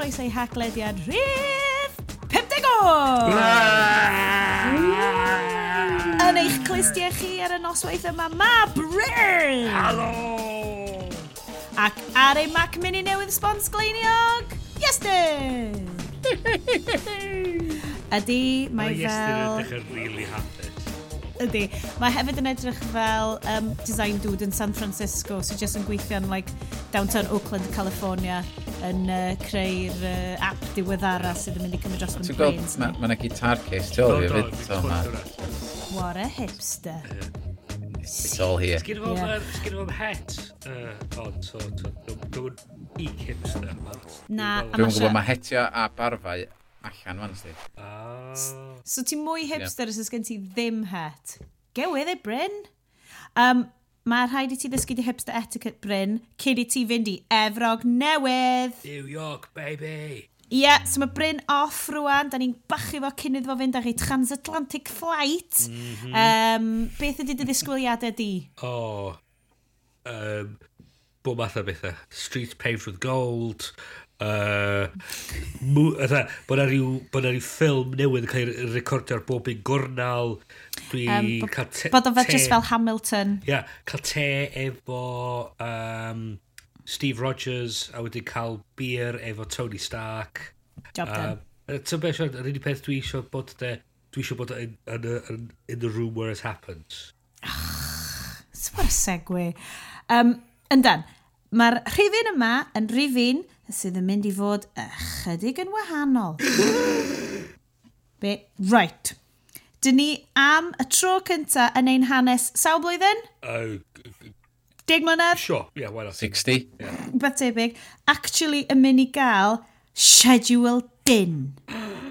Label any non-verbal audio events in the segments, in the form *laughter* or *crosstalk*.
chroeso i haglediad rhif 50! Yn eich clustiau chi ar y noswaith yma, ma Bryn! Halo! Ac ar ei Mac Mini newydd sbons gleiniog, Iestyn! Ydy, mae fel... Iestyn yn edrych yn really hapus ydy. Mae hefyd yn edrych fel um, design dude yn San Francisco, so just yn gweithio yn like, downtown Oakland, California yn uh, creu'r uh, app diweddara sydd yn mynd i cymryd dros yn brains. Mae yna ma guitar case tu ôl i fyd. What a hipster. It's all here. Sgyn fo'n het ond, so dwi'n geek hipster. Na, a Dwi'n gwybod mae hetio a barfau allan fan sti. So ti'n mwy hipster os ys gen ti ddim het? Get with it, Bryn. Um, mae rhaid i ti ddysgu di hipster etiquette Bryn cyn i ti fynd i Efrog Newydd. New York, baby! Ie, yeah, so mae Bryn off rwan, da ni'n bachu fo cyn iddo fo fynd ar ei transatlantic flight. Mm -hmm. um, beth ydy dy ddisgwyliadau di? O, oh, um, bob math o bethau. Street paved with gold, Uh, bod na rhyw, bod yna rhyw ffilm newydd yn cael ei recordio ar bob un gornal Dwi um, cael te... Bod o fe jyst fel Hamilton. Ia, yeah, cael te efo um, Steve Rogers a wedi cael beer efo Tony Stark. Job done. Uh, Ti'n beth, yr unig peth dwi eisiau bod de, dwi eisiau bod in, in, in, in the room where it happens. What a segue. Um, yndan, mae'r rhifin yma yn rhifin sydd yn mynd i fod ychydig yn wahanol. *gasps* Be, right dyn ni am y tro cynta yn ein hanes sawl blwyddyn? Uh, Deg mlynedd? Sure, yeah, why not? 60. Yeah. Beth tebyg. Actually, yn mynd i gael schedule din.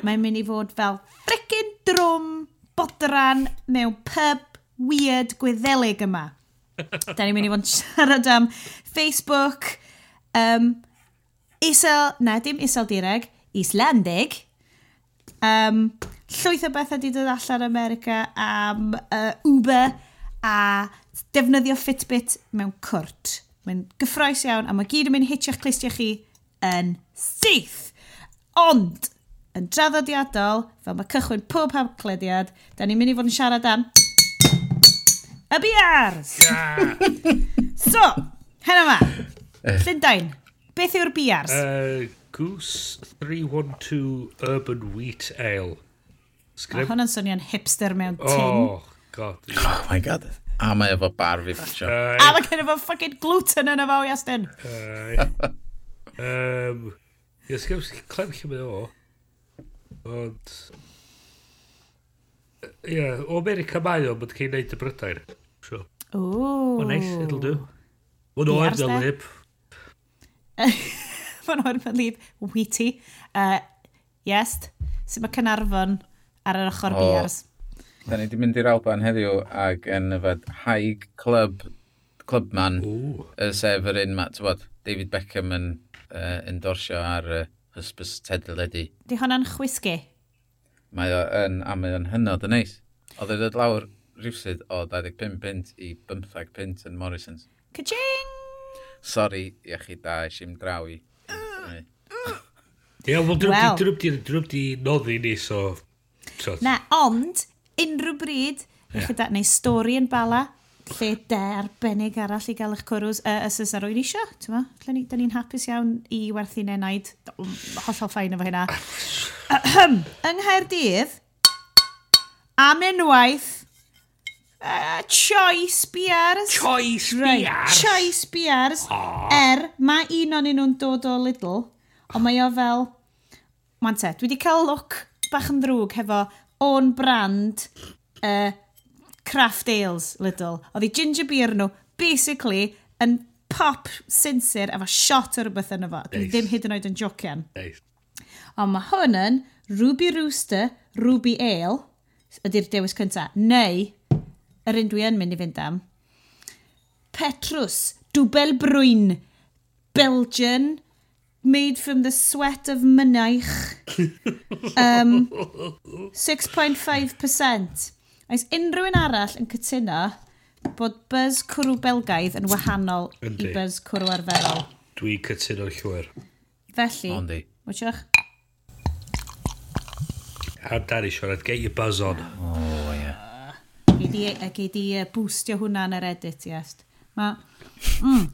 Mae'n mynd i fod fel frickin drwm, bodran, mewn pub, weird, gweddelig yma. *laughs* da ni'n mynd i fod yn siarad am Facebook, um, Isel, na dim Isel Direg, Islandig, um, llwyth o bethau wedi dod allan America am uh, Uber a defnyddio Fitbit mewn cwrt. Mae'n gyffroes iawn a mae gyd yn mynd hitio'ch clustio chi yn syth. Ond, yn draddodiadol, fel mae cychwyn pob hawclediad, da ni'n mynd i fod yn siarad am y biars! Yeah. *laughs* so, heno ma, eh. Llundain, beth yw'r biars? Uh, eh, Goose 312 Urban Wheat Ale. Sgrip. A hwnna'n swnio'n hipster mewn oh, tin. Oh, god. *laughs* Oh my god. A mae efo bar fi ffasio. A mae gen efo fucking gluten yn efo, Iastyn. um, Ie, sgrif sy'n clem lle mae o. Ond... Ie, o America mae o, bod cael neud y Brydain. Sure. Ooh. Mae'n nice, it'll do. Mae'n oer dy lib. *laughs* Mae'n oer dy lib. Wheaty. Uh, yes. Sut mae Cynarfon ar yr ochr oh. biars. Da ni wedi mynd i'r Alban heddiw ac yn yfed Haig Club, Clubman, Ooh. sef yr un, bod, David Beckham yn uh, endorsio ar uh, hysbys tedledu. Di hwnna'n chwisgu? Mae o yn, a mae o'n hynod yn neis. Oedd e dod lawr rhywsyd o 25 pint i 15 pint yn Morrison's. Ka-ching! Sorry, iechyd da, eisiau draw i. Ie, wel drwb di noddi ni, so Trot. Na, ond, unrhyw bryd, yeah. chyda, neu stori yn bala, lle de arbennig arall i gael eich cwrws, uh, os ar arwyr isio, ti'n ma? Lle ni, da ni'n hapus iawn i werthu nenaid. hollol ffain efo hynna. Yng Nghaerdydd, am unwaith, Uh, choice biars. Choice right. biars. Choice biars. Oh. Er, mae un o'n nhw'n dod o Lidl, ond mae o fel... Wan te, dwi wedi cael look bach yn ddrwg hefo o'n brand uh, craft ales, Lidl. Oedd i ginger beer nhw, basically, yn pop sinsir efo shot o rhywbeth yn efo. Dwi nice. ddim hyd yn oed yn jocian. Nice. Ond mae hwn yn Ruby Rooster, Ruby Ale, ydy'r dewis cyntaf, neu yr un dwi yn mynd i fynd am, Petrus, Dwbel Brwyn, Belgian, made from the sweat of mynaich. um, 6.5%. Oes unrhyw un arall yn cytuno bod buzz cwrw belgaidd yn wahanol Yndi. i buzz cwrw arferol. Dwi cytuno'n llwyr. Felly, Ondi. wytiwch? Ar Dari Sionet, get your buzz on. O, ie. Gei di, a di uh, bwstio hwnna yn yr edit, yes. Ma, mm,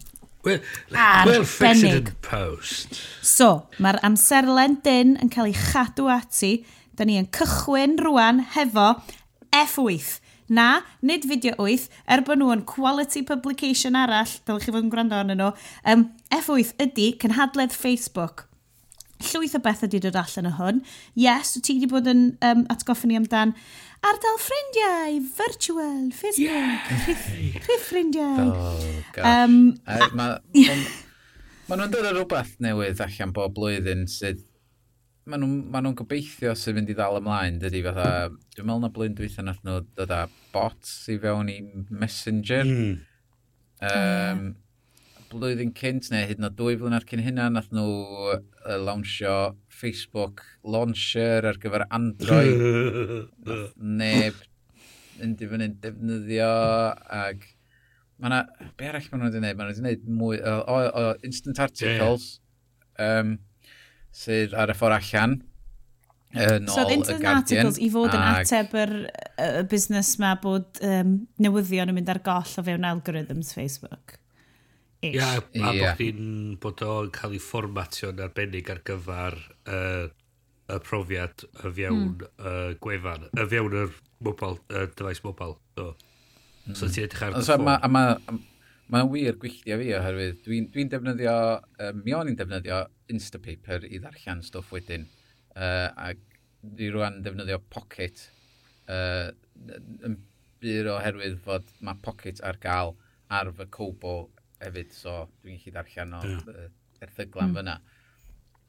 Wel, well fix it in post. So, mae'r amserlen dyn yn cael ei chadw ati. Da ni yn cychwyn rwan hefo F8. Na, nid fideo 8, er bod nhw yn quality publication arall, dylech chi fod yn gwrando arnyn nhw, um, F8 ydy cynhadledd Facebook. Llwyth o beth ydy dod allan o hwn. Yes, ti wedi bod yn um, atgoffa ni amdan Ardal ffrindiau, virtual, Facebook, rhyff ffrindiau. Oh, gosh. Um, mae ma nhw'n dod o rhywbeth newydd allan bob blwyddyn sydd maen nhw'n ma nhw gobeithio sy'n mynd i ddal ymlaen, dydy fatha, dwi'n meddwl na blwyddyn dwi'n nath nhw dod â bots i fewn i Messenger. Mm. Um, mm blwyddyn cynt neu hyd yn oed dwy flynedd cyn hynna, nath nhw uh, lawnsio Facebook launcher ar gyfer Android. *laughs* nath neb yn difynu'n defnyddio ac mae yna, be arall maen nhw wedi gwneud? Maen nhw wedi gwneud mwy, o, o, o instant articles yeah. um, sydd ar y ffordd allan. Uh, so, instant articles i fod yn ag... ateb yr y busnes ma bod um, newyddion yn mynd ar goll o fewn algorithms Facebook? Ish. Ia, a yeah. bod chi'n bod o'n cael ei fformatio'n arbennig ar gyfer uh, y profiad y fiewn mm. uh, gwefan, y fiewn yr mobile, y dyfais mobile. So, mm. so ti'n edrych ar dy ffôn. A mae'n ma wir gwylltio fi oherwydd, dwi'n dwi defnyddio, um, mi o'n i'n defnyddio Instapaper i ddarllen stwff wedyn. Uh, ac dwi rwan defnyddio Pocket uh, yn byr oherwydd fod mae Pocket ar gael ar fy cobol hefyd, so dwi'n gallu darllen o yeah. erthyglan mm. fyna.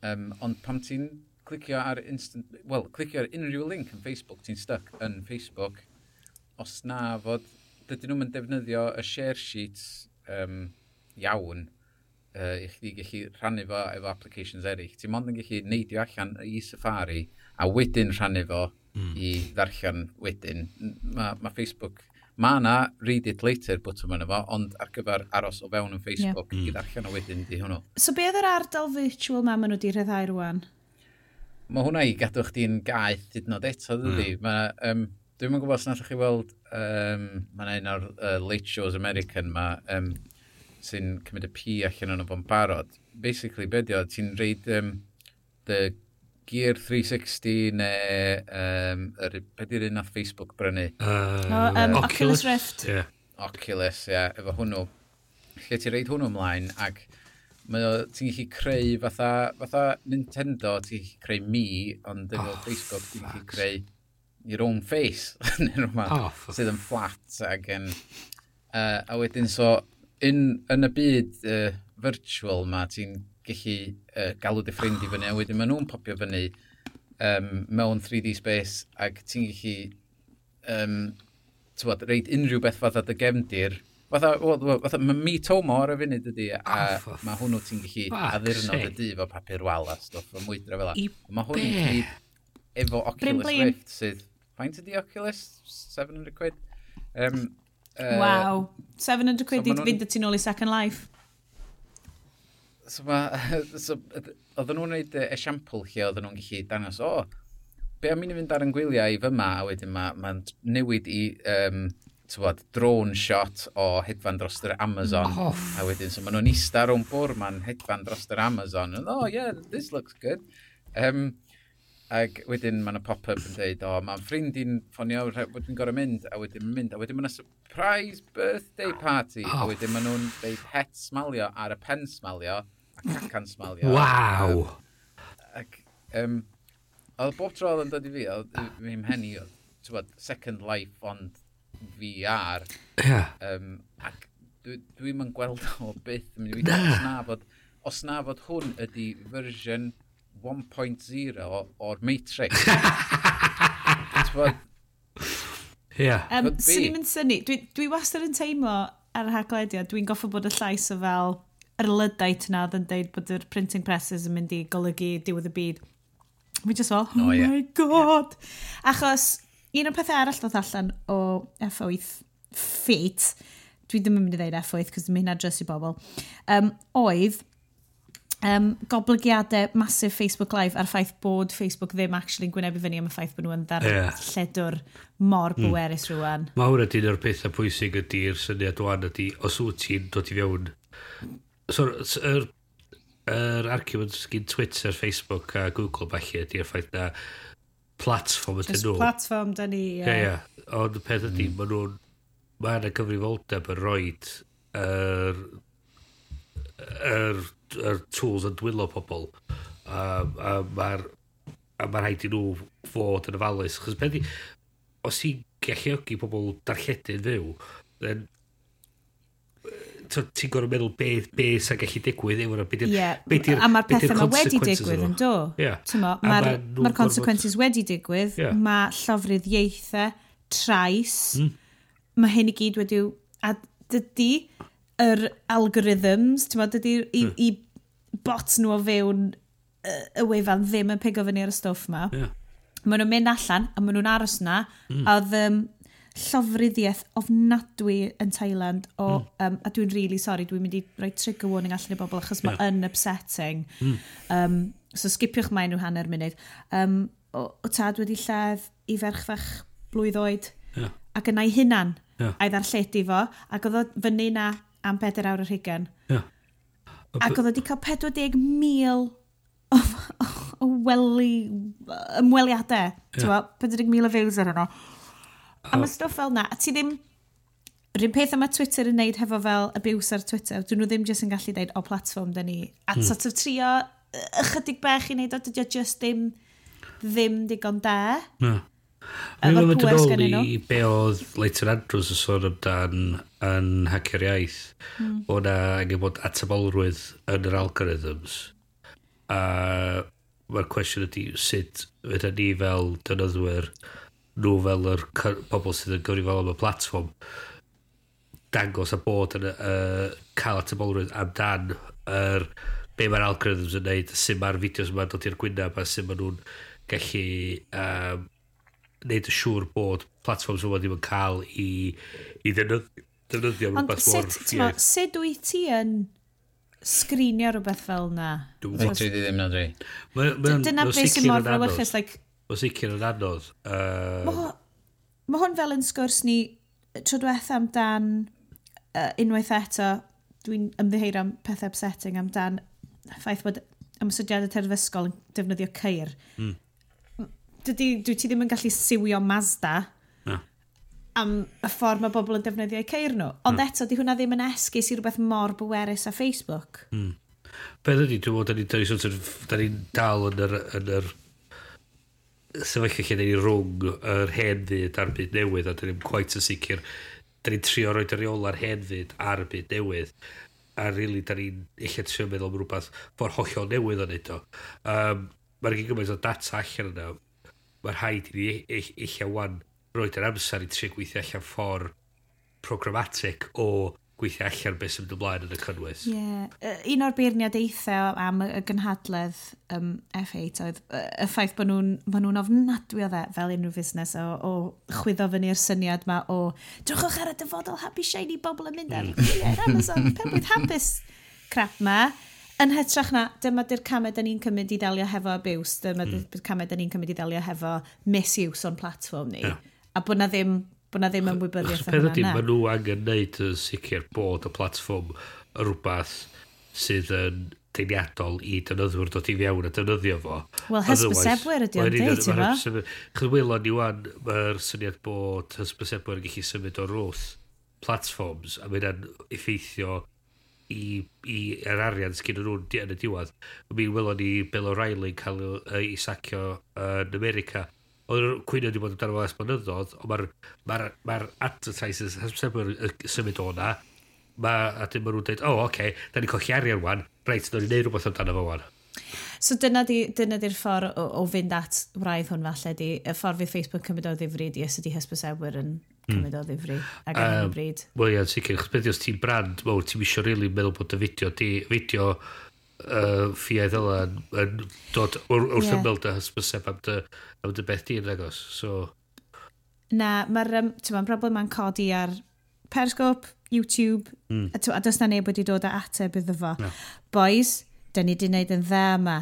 Um, ond pam ti'n clicio ar instant, well, clicio ar unrhyw link yn Facebook, ti'n stuck yn Facebook, os na fod, dydyn nhw'n defnyddio y share sheets um, iawn uh, i chdi gallu rhannu fo efo applications eraill. Ti'n mond yn gallu neidio allan i e Safari a wedyn rhannu fo mm. i ddarllen wedyn. Mae ma Facebook mae yna read it later bwtwm yna fo, ond ar gyfer aros o fewn yn Facebook yeah. i mm. ddarllen o wedyn di hwnnw. So beth yr ardal virtual ma maen nhw wedi rhyddhau rwan? Mae hwnna i gadw chdi'n gaeth hyd yn oed eto, dydy. Mm. Ma, um, Dwi'n mynd gwybod os nath chi weld, um, mae'n un o'r uh, Late Shows American ma, um, sy'n cymryd y pi allan o'n fo'n barod. Basically, be ti'n reid um, the Gear 360 neu um, er, beth yw'r un nath Facebook brynu? Uh, oh, um, Oculus, Oculus Rift. Yeah. Oculus, ie, yeah, efo hwnnw. Lle ti'n reid hwnnw ymlaen ac ti'n gallu creu fatha, fatha Nintendo, ti'n gallu creu mi, ond efo oh, Facebook ti'n gallu creu your own face *laughs* neu rhywbeth oh, sydd yn flat ac yn... Uh, a wedyn so, in, yn y byd uh, virtual ma, ti'n gallu uh, galw dy ffrind i fyny, a wedyn maen nhw'n popio fyny um, mewn 3D space, ac ti'n gallu um, tywod, reid unrhyw beth fatha dy gefndir, fatha, fatha mae mi tomo ar y funud ydy, a oh, mae hwnnw ti'n gallu addurno dy dy fo papur wal a stwff, a mwydra fel la. Mae hwnnw gyd efo Oculus Rift sydd, faint ydy Oculus? 700 quid? Um, uh, wow, 700 quid so i fynd y tu nôl i Second Life so, ma, *laughs* so, oedden nhw'n gwneud esiampl lle oedden nhw'n gallu dangos, o, oh, be am i ni fynd ar yn gwyliau i fyma, a wedyn mae'n ma newid i um, tywod, drone shot o hedfan dros yr Amazon. Oh. A wedyn, so maen nhw'n ista rhwng bwr ma'n hedfan dros yr Amazon. And, oh, yeah, this looks good. Um, ac wedyn mae'n pop-up yn dweud, o, mae'n ffrind i'n ffonio, wedyn gorau mynd, a wedyn mynd, a wedyn mae'n surprise birthday party, oh. a wedyn maen nhw'n dweud het smalio ar y pen smalio, cacan smalio. Waw! Ac, um, oedd bob tro oedd yn dod i fi, oedd fi'n mhenni, oedd, second life ond VR. Yeah. Um, ac dwi'n dwi yn gweld o byth, mynd i fi, os na fod, os na fod hwn ydy version 1.0 o'r Matrix. *laughs* Ie. yeah. Um, Swn i'n mynd syni, dwi, dwi wastad yn teimlo ar y haglediad, dwi'n goffa bod y llais o fel yr lydait yna oedd yn dweud bod yr printing presses yn mynd i golygu diwedd y byd. Fi just fel, oh, oh yeah. my god! Achos, un o'r pethau arall dod allan o F8 Fate, dwi ddim yn mynd i ddeud F8, cos ddim hyn adres i bobl, um, oedd um, goblygiadau masif Facebook Live a'r ffaith bod Facebook ddim actually'n gwynebu fyny am y ffaith bod nhw'n ddarlledwr yeah. lledwr mor hmm. bwerus mm. rwan. Mae hwnna dyn o'r pethau pwysig ydy'r syniad o'n ydy, os wyt ti'n dod i fewn so, yr er argument gyn Twitter, Facebook a Google falle ydy'r ffaith na platform ydyn nhw. platform da ni. Ie, ie. Ond y peth ydy, mm. maen nhw'n... Mae yna gyfrifoldeb yn rhoi yr, yr, yr tools yn dwylo pobl. A, a mae'r a mae rhaid i nhw fod yn ofalus. Chos peth os i'n galluogi pobl darlledu'n fyw, then ti'n gorfod meddwl be, be sy'n gallu digwydd efo'n be di'r yeah. be di'r A mae'r pethau mae wedi digwydd yn do. Yeah. Mae'r ma, ma, ma consequences wedi digwydd, yeah. mae llofrydd ieithau, trais, mm. mae hyn i gyd wedi... A dydy yr algorithms, ti'n meddwl, dydy i, mm. i bot nhw o fewn y wefan ddim yn pigo fyny ar y stwff yma. Yeah. Maen nhw'n mynd allan a maen nhw'n aros yna, mm. a oedd um, llofruddiaeth ofnadwy yn Thailand o, mm. um, a dwi'n really sorry, dwi'n mynd i roi trigger warning allan i bobl achos yeah. mae yn upsetting. Mm. Um, so skipiwch mae nhw hanner munud. Um, o, o tad wedi lledd i ferch fach blwydd oed yeah. ac yna i hunan yeah. a'i ddarlledu fo ac oedd o fyny na am 4 awr yr hugen. Yeah. Ac oedd o wedi cael 40,000 o, o, o weli, ymweliadau. Yeah. 40,000 o views ar yno. A mae stwff fel na, a ti ddim... Rhyn peth yma Twitter yn neud hefo fel abuse ar Twitter, dyn nhw ddim jyst yn gallu deud, o platform dyn ni. A hmm. sort of trio ychydig bech i neud o, dydy o just ddim, ddim digon da. Na. Mae'n mynd yn ôl i be oedd Leighton Andrews yn sôn amdan yn hacio'r iaith. Mm. O na angen bod atabolrwydd yn yr algorithms. A mae'r cwestiwn ydy sut fydda ni fel dynoddwyr nhw fel yr pobl sydd yn gyfrifol am y platform dangos a bod yn uh, cael at y bolrwydd amdan yr be mae'r algorithms yn neud, sy'n mae'r fideos yma'n dod i'r gwynaf a sy'n maen nhw'n gallu um, neud y siŵr bod platforms yma ddim yn cael i, i ddefnyddio rhywbeth mor ffieir. Sut wyt ti yn sgrinio rhywbeth fel na? Dwi'n dwi ddim yn adre. Dyna beth sy'n mor felychus, like, Mae'n sicr yn anodd. Uh... Mae ma hwn fel yn sgwrs ni tro diwetha amdan uh, unwaith eto, dwi'n ymddiheir am pethau upsetting amdan ffaith bod ymwysodiadau terfysgol yn defnyddio ceir. Hmm. Mm. Dydy, dwi ti ddim yn gallu siwio Mazda no. am y ffordd mae bobl yn defnyddio eu ceir nhw. Ond no. eto, di hwnna ddim yn esgus i rhywbeth mor bwerus a Facebook. Mm. Be ydy, dwi'n meddwl, da ni'n dal yn yr, yn yr sefyllfa lle ni rhwng yr hen fyd a'r byd newydd a dyn ni'n quite yn sicr. Dyn ni'n trio roed yr reol ar hen fyd a'r byd newydd a really dyn ni'n eich trio meddwl am rhywbeth ffordd hollol newydd o'n edo um, mae'r gen gymaint o data allan yna. Mae'r rhaid i ni eich eich wan roed yr amser i trio gweithio allan ffordd programmatic o gweithio allan beth sy'n mynd ymlaen yn y cynnwys. Ie. Yeah. Un o'r beirniad eithaf am y gynhadledd um, F8 oedd y ffaith bod nhw'n nhw, nhw ofnadwy o dde fel unrhyw fusnes o, o chwyddo fyny'r syniad ma o drwchwch ar y dyfodol happy shiny bobl yn mynd ar mm. yeah, Amazon pen bwyd hapus crap ma yn hytrach na, dyma di'r camau da ni'n cymryd i ddelio hefo abuse, dyma mm. di'r camau da ni'n cymryd i ddelio hefo misuse o'n platform ni. Yeah. A bod na ddim Bod na ddim ymwybyddiaeth o hynna. Pen mae nhw angen neud yn sicr bod y platfform rhywbeth sydd yn deuniadol i dynyddwyr dod i fewn a dynyddio fo. Wel, hysbysebwyr ydy o'n deud, ti'n fa? Chyd wylon i wan, mae'r syniad bod hysbysebwyr yn gallu symud o rwth platforms a mynd yn effeithio i, i yr arian sgyn nhw yn y diwedd. Mi wylo ni Bill O'Reilly cael ei sacio yn America Oedd yr cwynio wedi bod amdano fo es blynyddoedd, ond mae'r ma ma, advertisers ma yn symud o'na, ma, a dyn maen nhw'n dweud, o, oh, oce, okay, da ni'n colli arian wan, reit, da ni'n neud rhywbeth amdano fo wan. So dyna di'r di, dyna di ffordd o, o, fynd at wraidd hwn falle, di, y ffordd fydd Facebook cymryd o ddifri, di os ydy hysbysewyr yn hmm. cymryd o ddifri ac um, yn y bryd. Wel ia, sicr, chos beth os ti'n brand mawr, ti'n misio rili really meddwl bod y fideo, di, fideo uh, ffiaidd yla yn, yn dod wrth yeah. ymwneud â hysbyseb am dy, am dy beth di'n agos. So... Na, mae'r um, ma broblem broblemau'n codi ar Periscope, YouTube, mm. a, a does na neb wedi dod â ateb iddo fo. No. Boys, da ni wedi gwneud yn dda yma.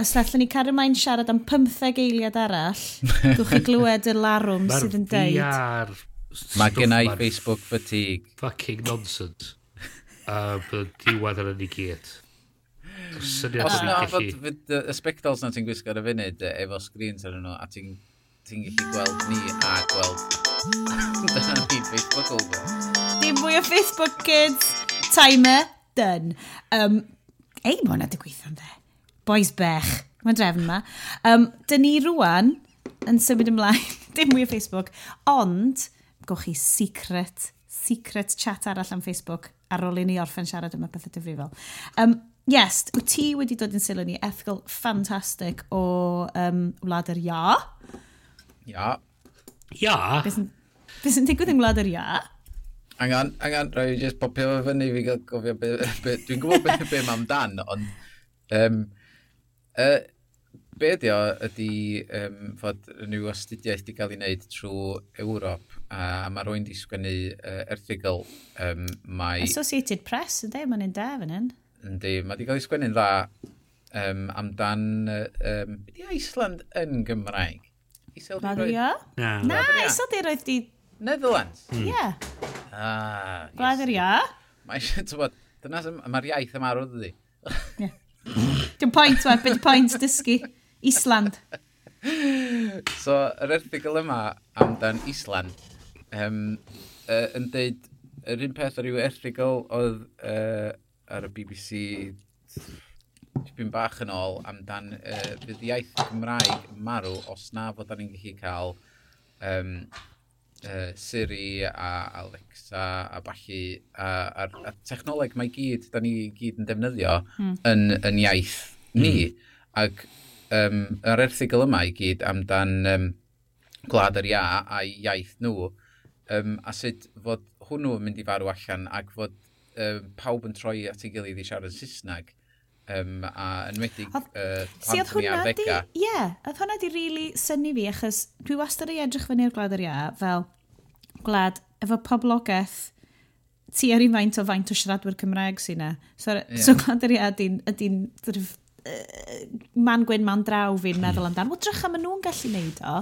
Os allan ni cario mae'n siarad am 15 eiliad arall, *laughs* dwi'n chi glywed y larwm sydd yn deud. Mae gen gennau Facebook fatigue. Fucking nonsense. A um, uh, diwedd yn y gyd. Syniad Os na, fod y spectals na ti'n gwisgo ar y funud efo screens ar nhw, a ti'n ti gallu gweld ni a gweld *laughs* dyna ni Facebook over. Dim mwy o Facebook kids, timer, done. Um, Ei, mae hwnna di gweithio'n dde. Boys bech. Mae'n drefn yma. Um, dyn ni rwan yn symud ymlaen. *laughs* Dim mwy o Facebook. Ond, gwch chi secret, secret chat arall am Facebook ar ôl i ni orffen siarad yma pethau difrifol. Um, yes, wyt ti wedi dod yn sylw ni ethgol ffantastig o um, Wlad yr Ia. Ia. Ia? Beth sy'n digwydd yng wlad yr Ia? Angan, angan, rhaid i just popio fe fyny i fi gael gofio be, be dwi'n gwybod beth be mam dan, ond um, uh, be ydi o ydi um, fod y nhw astudiaeth wedi cael ei wneud trwy Ewrop a, a mae rwy'n di sgwennu uh, erthigol um, mae... Associated Press ydy, mae'n un da fan hyn. Yndi, mae wedi cael ei sgwennu'n dda um, amdan... Uh, um, Ydy Iceland yn Gymraeg? Gladria? Na, Na Iseldiroedd di... Netherlands? Hmm. Ie. Yeah. Ah, Gladria? Mae eisiau, *laughs* ti'n bod, dyna mae'r iaith yma ar ydy. Dim pwynt, we, beth pwynt dysgu. Island. *laughs* so, yr erthigol yma amdan Island, um, uh, yn deud, yr un peth ar yw erthigol oedd uh, ar y BBC tipyn bach yn ôl amdan uh, fydd iaith Gymraeg marw os na fod ni'n gallu cael um, uh, Siri a Alexa a balli a, a, a technoleg mae gyd, da ni gyd yn defnyddio mm. yn, yn iaith ni. Mm. Ac um, yr erthigol yma i gyd amdan um, gwlad yr ia a iaith nhw um, a sut fod hwnnw yn mynd i farw allan ac fod uh, pawb yn troi at ei gilydd i siarad Saesneg. Um, a yn wedi uh, pan si, hwnna di, ie, yeah, oedd hwnna di really syni fi, achos dwi wastad i edrych fyny i'r gwlad yr ia, fel gwlad efo poblogaeth ti ar un faint o faint o siaradwyr Cymraeg sy'n na. So, yeah. so gwlad yr ia ydy'n ydy man gwyn, man draw fi'n meddwl amdan. Wel, drych am nhw'n gallu neud o.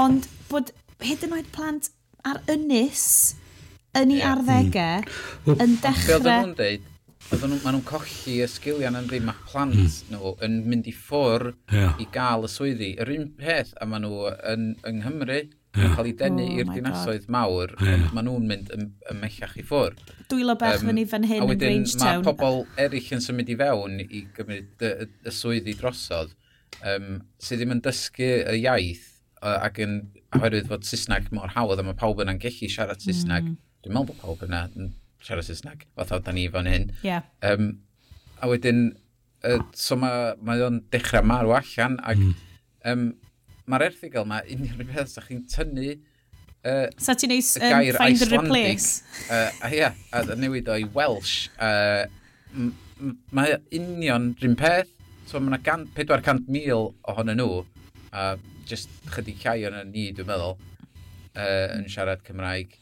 Ond bod hyd yn oed plant ar ynys yn ei yeah. arddegau mm. yn dechrau... Be nhw'n dweud? Oedden nhw, maen nhw'n colli y sgiliau yn ddim mae plant mm. nhw yn mynd i ffwr yeah. i gael y swyddi. Yr un peth, a maen nhw yn, yng Nghymru, yeah. cael ei denu oh, i'r dinasoedd mawr, yeah. maen nhw'n mynd ymellach ym i ffwr. Dwylo bech um, fyny fan hyn yn Grangetown. A wedyn mae pobl eraill yn symud i fewn i gymryd y, y, y swyddi drosodd, um, sydd ddim yn dysgu y iaith, uh, ac yn oherwydd fod Saesneg mor hawdd, a mae pawb yn angellu siarad Saesneg. Mm Dwi'n meddwl bod pawb yna yn siarad Saesneg, fath o da ni fan hyn. Yeah. Um, a wedyn, uh, so mae, mae o'n dechrau marw allan, ac mm. um, mae'r erthigol yma, unrhyw beth sa chi'n tynnu uh, so ti'n neis um, find Icelandic, the replace? Uh, a ia, a newid o'i Welsh. Uh, mae union rhywun peth, so mae yna 400,000 ohonyn nhw, a uh, just chydig llai o'n ni, dwi'n meddwl, uh, yn siarad Cymraeg.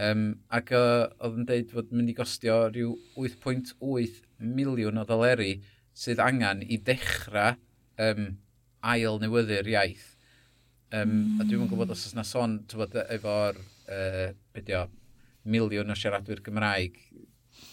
Um, ac uh, oedd yn deud fod mynd i gostio rhyw 8.8 miliwn o ddoleri sydd angen i dechrau um, ail newyddu'r iaith. Um, a dwi'n gwybod os oes na son tywod, efo'r uh, bydio, miliwn o siaradwyr Gymraeg,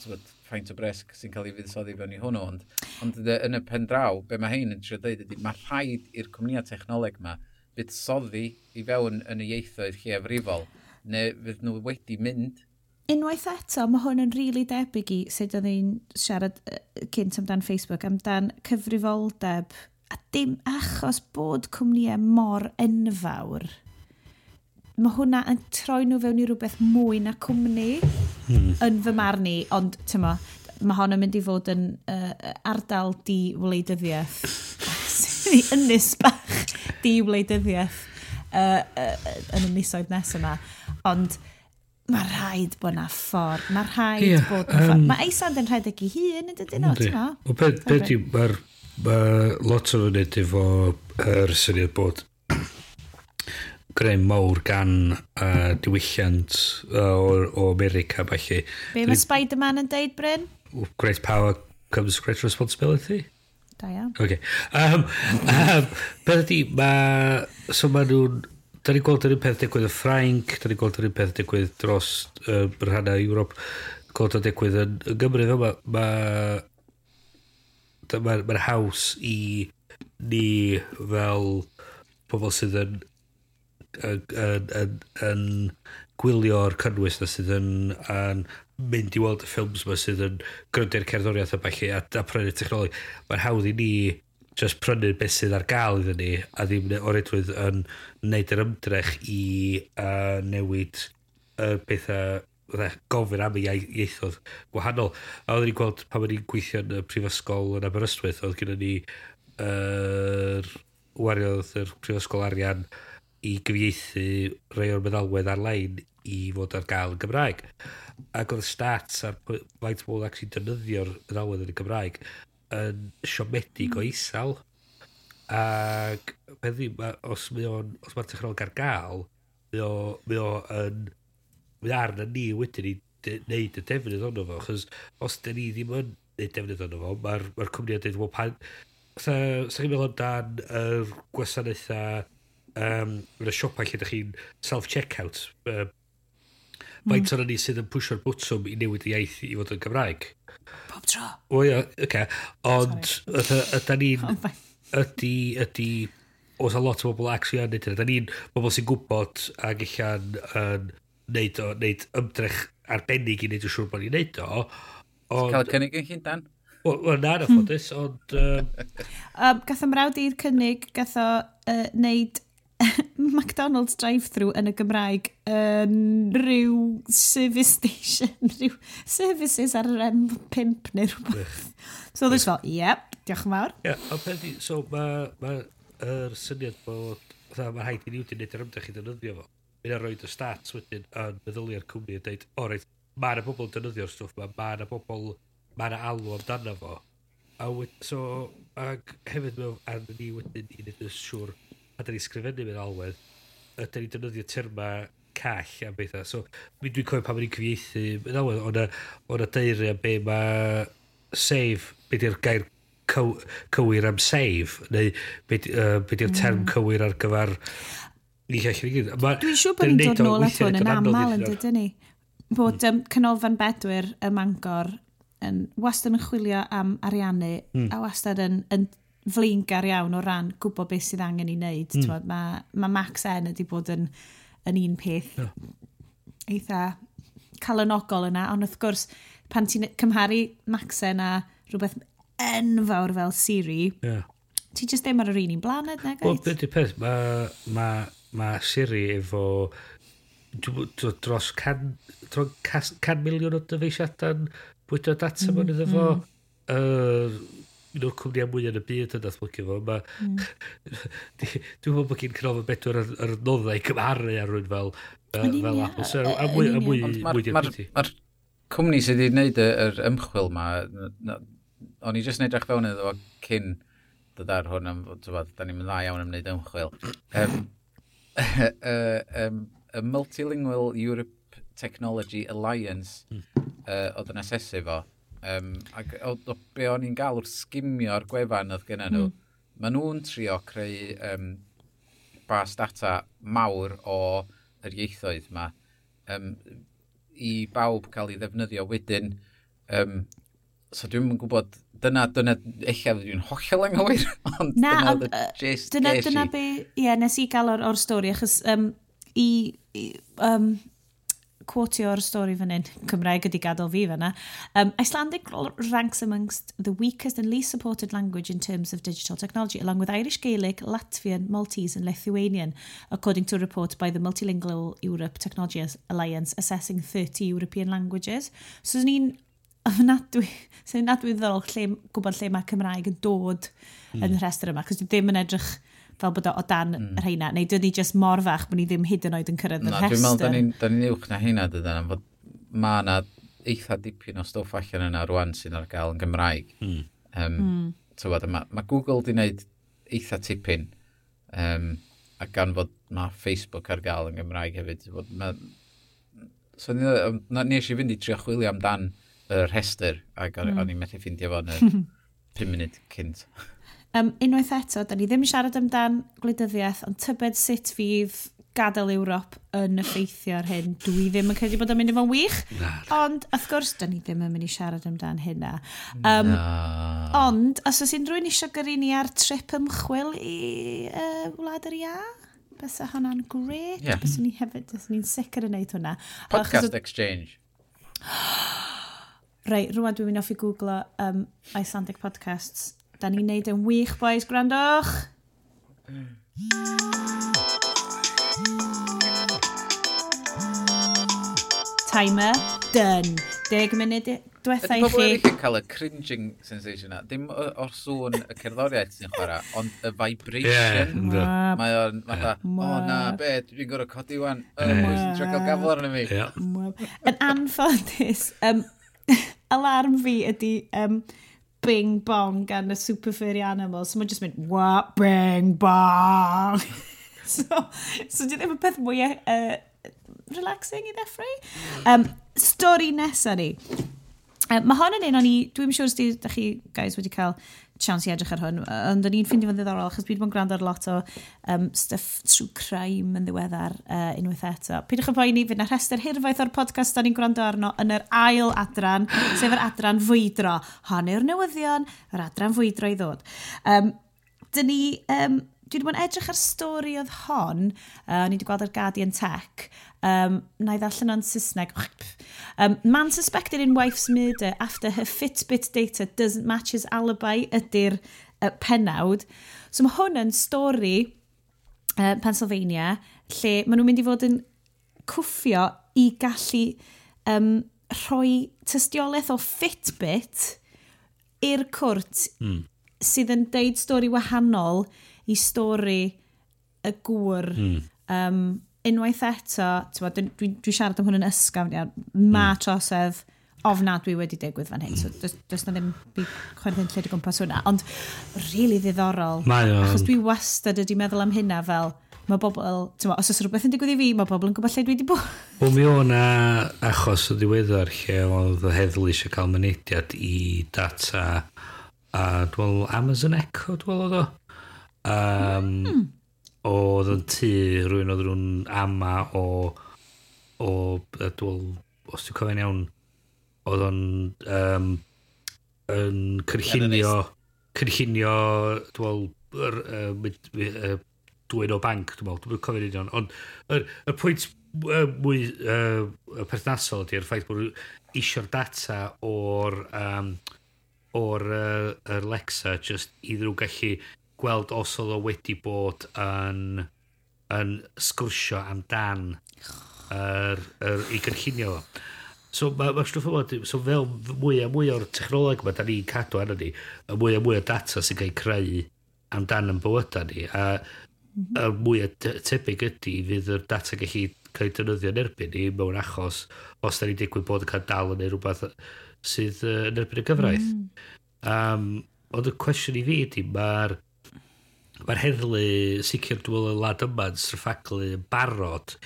tywod, faint o bresg sy'n cael ei fuddsoddi fewn i hwnnw. Ond, ond yn y pen draw, be mae hyn yn trio dweud ydy, mae rhaid i'r cwmnïau technoleg yma buddsoddi i fewn yn y ieithoedd lleafrifol neu fydd nhw wedi mynd. Unwaith eto, mae hwn yn rili really debyg i sut oedd ni'n siarad uh, cynt amdan Facebook, amdan cyfrifoldeb, a dim achos bod cwmnïau mor enfawr, mae hwnna yn troi nhw fewn i rhywbeth mwy na cwmni hmm. yn fy marn i, ond tyma, mae hon yn mynd i fod yn uh, ardal di wleidyddiaeth. Ynys bach di wleidyddiaeth uh, uh, yn y misoedd nes yma. Ond mae rhaid bod na ffordd, mae rhaid yeah, bod na um, ffordd. Mae eisand yn rhedeg i hun yn dydyn nhw, ti'n no? Wel, beth be di, mae'r mae lot o fyny efo yr syniad bod *clears throat* greu mawr gan uh, diwylliant uh, o, o America, falle. Be mae Spider-Man yn deud, Bryn? Great power comes great responsibility. Da iawn. Okay. Um, um, *laughs* beth ydy, mae... So mae nhw'n da ni gweld yr un peth digwydd y Ffrainc, da ni gweld yr un peth digwydd dros uh, rhannau Ewrop, gweld o'n digwydd yn, yn Gymru fel mae mae'r ma, ma haws i ni fel pobl sydd yn yn, yn, yn, yn gwylio'r cynnwys na sydd yn, yn mynd i weld y ffilms yma sydd yn gryndau'r cerddoriaeth a falle a, a prynu'r technoleg Mae'n hawdd i ni just prynu beth sydd ar gael iddyn ni a ddim o redwydd yn neud yr ymdrech i uh, newid y uh, bethau uh, gofyn am y ieithoedd gwahanol. A oedden ni'n gweld pan oedden ni'n gweithio yn y prifysgol yn Aberystwyth, oedd gen ni yr uh, wariodd yr prifysgol arian i gyfieithu rhai o'r meddalwedd ar-lein i fod ar gael yn Gymraeg. Ac oedd stats ar faint bod ac sy'n defnyddio'r meddalwedd yn y Gymraeg yn siomedig o isal. Ac beth os mae o'n, os mae'r technoleg ar gael, mae o, mae yn, mae arna ni wedyn i wneud y defnydd ono fo, chos os da ni ddim yn wneud defnydd ono fo, mae'r ma, cwmni yn dweud, wel pan, sa, sa chi'n meddwl amdan yr er gwasanaethau um, yn y siopau lle da chi'n self-checkout, uh, faint mm. ni sydd yn pwysio'r bwtwm i newid y iaith i fod yn Gymraeg. Bob tro. O ia, oce. Ond ydy ni'n... *laughs* Ydy, ydy... Oes a lot o bobl actually yn neud hynny. Ydy ni'n bobl sy'n gwybod ac allan yn neud, o, neud ymdrech arbennig i neud yn siŵr bod ni'n neud o. Ond... Cael cynnig yn hyn, Dan? Wel, na *laughs* ffodus, ond... Um... um, gath ymrawd i'r cynnig, gath o uh, neud McDonald's drive-thru yn y Gymraeg yn rhyw service station, *laughs* rhyw services ar yr M5 neu rhywbeth. So oedd e fel, yep, diolch yn fawr. Yeah, ond peth so mae'r ma, ma er syniad bod, fatha mae rhaid i ni wedi'n neud yr ymdrech i ddynyddio fo. Mae'n rhoi dy stats wedyn yn meddyliau'r cwmni yn dweud, o reit, mae yna bobl dynyddio'r stwff ma, mae yna bobl, mae yna alw amdano fo. A wed, so, ag hefyd mewn, a ni wedyn i wneud yn siŵr a da ni sgrifennu mewn alwedd, da ni defnyddio terma call am bethau. So, mi dwi'n cofio pan mae'n cyfieithu, yn alwedd, o'na, ona deiri am be mae save, be di'r gair cyw, cywir am save, neu be, uh, be di'r term mm. cywir ar gyfer ni llall i gyd. Dwi'n siŵr bod ni'n dod nôl at hwn yn aml yn dydyn ni. Bod um, canolfan bedwyr y Mangor yn wastad yn chwilio am ariannu mm. a wastad yn, yn flingar iawn o ran gwybod beth sydd angen i wneud. Mm. Twod, mae, mae Max N ydi bod yn, yn un peth yeah. eitha calonogol yna, ond wrth gwrs, pan ti'n cymharu Max N a rhywbeth enfawr fel Siri, yeah. ti jyst ddim ar yr un i'n blaned, na gait? Wel, beth yw'r peth, mae ma, ma Siri efo dros can, dros can miliwn o dyfeisiadau'n bwydo data mm, mewn iddo fo. Mm. Uh, un o'r cwmnïau mwyaf yn y byd yn datblygu fo. Ma, *laughs* mm. Dwi'n meddwl bod gen Cynofon Bedwyr ar, ar noddau cymharu ar rwy'n fel, uh, fel Apple. So, a mwy, a mwy, mwy di'r byd. Mae'r cwmni sydd wedi gwneud yr ymchwil ma, o'n i jyst yn edrych fewn iddo fo cyn dod ar hwn, am, da ni'n dda iawn am wneud ymchwil. Um, um, *laughs* y Multilingual Europe Technology Alliance mm. uh, oedd yn asesu fo, Um, ac o, o be o'n i'n gael wrth sgimio'r gwefan oedd gen nhw, mm. maen nhw'n trio creu um, bas data mawr o yr ieithoedd yma um, i bawb cael ei ddefnyddio wedyn. Um, so dwi'n mynd gwybod, dyna, dyna, eich dwi'n hollol anghywir, *laughs* ond Na, dyna, um, gist dyna, dyna be, ie, yeah, nes i gael o'r, or stori, achos um, i, i um, quotio'r stori fan hyn, Cymraeg ydi gadael fi fanna. Um, Icelandic ranks amongst the weakest and least supported language in terms of digital technology, along with Irish Gaelic, Latvian, Maltese and Lithuanian, according to a report by the Multilingual Europe Technology Alliance assessing 30 European languages. So, ni'n ofnadwy, sy'n ofnadwy ddol lle, gwybod lle mae Cymraeg yn dod mm. yn y rhestr yma, cos dwi ddim yn edrych fel bod o o dan mm. yr heina, neu dydyn ni just mor fach bod ni ddim hyd yn oed yn cyrraedd y rhestr. Dwi'n meddwl, da ni'n ni, uwch na heina dydyn, fod mae yna eitha dipyn o stwff allan yna rwan sy'n ar gael yn Gymraeg. Mm. Um, mm. Tywed, mae, mae Google di wneud eitha tipyn, um, a gan fod mae Facebook ar gael yn Gymraeg hefyd. Fod, ma, so, ni, na, nes i fynd i trio chwilio amdan y rhestr, ac o'n mm. i'n methu ffindio fo yn y *laughs* 5 munud cynt. Um, unwaith eto, da ni ddim yn siarad amdan gwleidyddiaeth, ond tybed sut fydd gadael Ewrop yn effeithio ar hyn. Dwi ddim yn credu bod o'n mynd i fo'n wych, na. ond wrth gwrs, da ni ddim yn mynd i siarad amdan hynna. Um, na. ond, os oes unrhyw'n eisiau gyrru ni ar trip ymchwil i uh, Wlad yr Ia, bysa hwnna'n gret. Yeah. Bysa ni hefyd, bysa ni'n sicr yn neud hwnna. Podcast Achos, Exchange. *gasps* Reit, rwan dwi'n mynd off i googlo um, Icelandic podcasts Da ni'n neud yn wych, boys, gwrandwch! Timer, done. Deg munud diwetha i chi. Ydy pobl eraill yn cael y cringing sensation na. Dim o'r sŵn y cerddoriaeth sy'n chwarae, ond y vibration. Yeah, mae o'n fatha, o na, be, dwi'n gorau codi wan. Yy, pwy sy'n trio cael gafel arno mi? Yn anffodus, um, *laughs* alarm fi ydy um, bing bong gan y super furry animal. So mae'n just mynd, what bing bong. *laughs* so, so di ddim yn peth mwy uh, relaxing i ddeffrau. Um, stori nesaf ni. Um, mae hon yn un o'n i, dwi'n siŵr sure os da chi guys wedi cael chance i edrych ar hwn, ond o'n i'n ffeindio fo'n ddiddorol, achos byd bod yn gwrando ar lot o um, stuff true crime yn ddiweddar uh, unwaith eto. Pidwch yn poeni, fydd na rhestr hirfaith o'r podcast o'n i'n gwrando arno yn yr ail adran, sef yr adran fwydro. Hon yw'r newyddion, yr adran fwydro i ddod. Um, dyn ni, um, dwi wedi bod yn edrych ar stori oedd hon, uh, o'n i wedi gweld ar Guardian Tech, Um, na i ddallan o'n Saesneg. um, man suspected in wife's murder after her Fitbit data doesn't match his alibi ydy'r uh, penawd. So mae hwn yn stori uh, Pennsylvania lle maen nhw'n mynd i fod yn cwffio i gallu um, rhoi tystiolaeth o Fitbit i'r cwrt mm. sydd yn deud stori wahanol i stori y gŵr mm. um, unwaith eto, dwi'n dwi, dwi siarad am hwn yn ysgafn iawn, hmm. ma mm. trosedd ofnadwy wedi digwydd fan hyn. So, does, does na ddim byd chwerthin lle di gwmpas hwnna. Ond, rili really ddiddorol. Mae o'n... Achos dwi wastad ydi meddwl am hynna fel, mae bobl, ti'n os oes rhywbeth yn digwydd i fi, mae bobl yn gwybod lle dwi wedi bod. Wel, mi o'n achos o ddiweddar lle oedd y heddlu eisiau cael mynediad i data a dwi'n Amazon Echo, dwi'n oedd o. Um, hmm oedd yn tŷ rhywun oedd nhw'n ama o, o dwi'n os ti'n cofio'n iawn, oedd o'n um, yn cynllunio, cynllunio, dwi'n dwy'n o banc, dwi'n meddwl, dwi'n cofio'n union, ond y, y pwynt mwy uh, perthnasol ydy'r ffaith bod eisiau'r data o'r um, o'r uh, Alexa just iddyn nhw gallu gweld os oedd o wedi bod yn, yn sgwrsio amdan yr, yr, i gynllunio fo. So mae ma stwff yma, so fel mwy a mwy o'r technoleg yma, da ni'n cadw arno ni, y mwy a mwy o data sy'n cael creu amdan yn bywydau ni, a y mhm. mwy o tebyg ydy fydd yr data gallu cael ei defnyddio yn erbyn ni mewn achos os da ni'n digwydd bod yn cael dal neu rhywbeth sydd yn erbyn y gyfraith. Mm. Um, ond y cwestiwn i fi ydy, mae'r Mae'r heddlu sicr dwi'n y lad yma yn straffaglu yn barod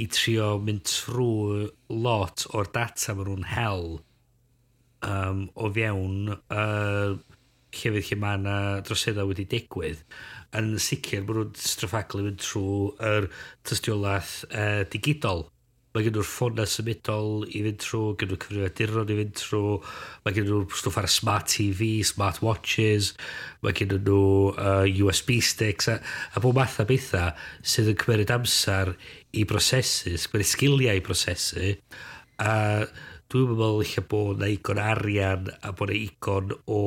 i trio mynd trwy lot o'r data maen nhw'n hel um, o fewn uh, llefydd lle mae yna drosedda wedi digwydd yn sicr bod nhw'n straffaglu mynd trwy yr tystiolaeth uh, digidol. Mae gen nhw'r ffona symudol i fynd trwy, gen nhw'r cyfrifiaduron i fynd trwy, mae gen nhw'r stwff ar y smart TV, smart watches, mae gen nhw uh, USB sticks a, a bod math o bethau sydd yn cymryd amser i brosesu, cymryd sgiliau i brosesu. A dwi'n meddwl eich bod na igon arian a bod na igon o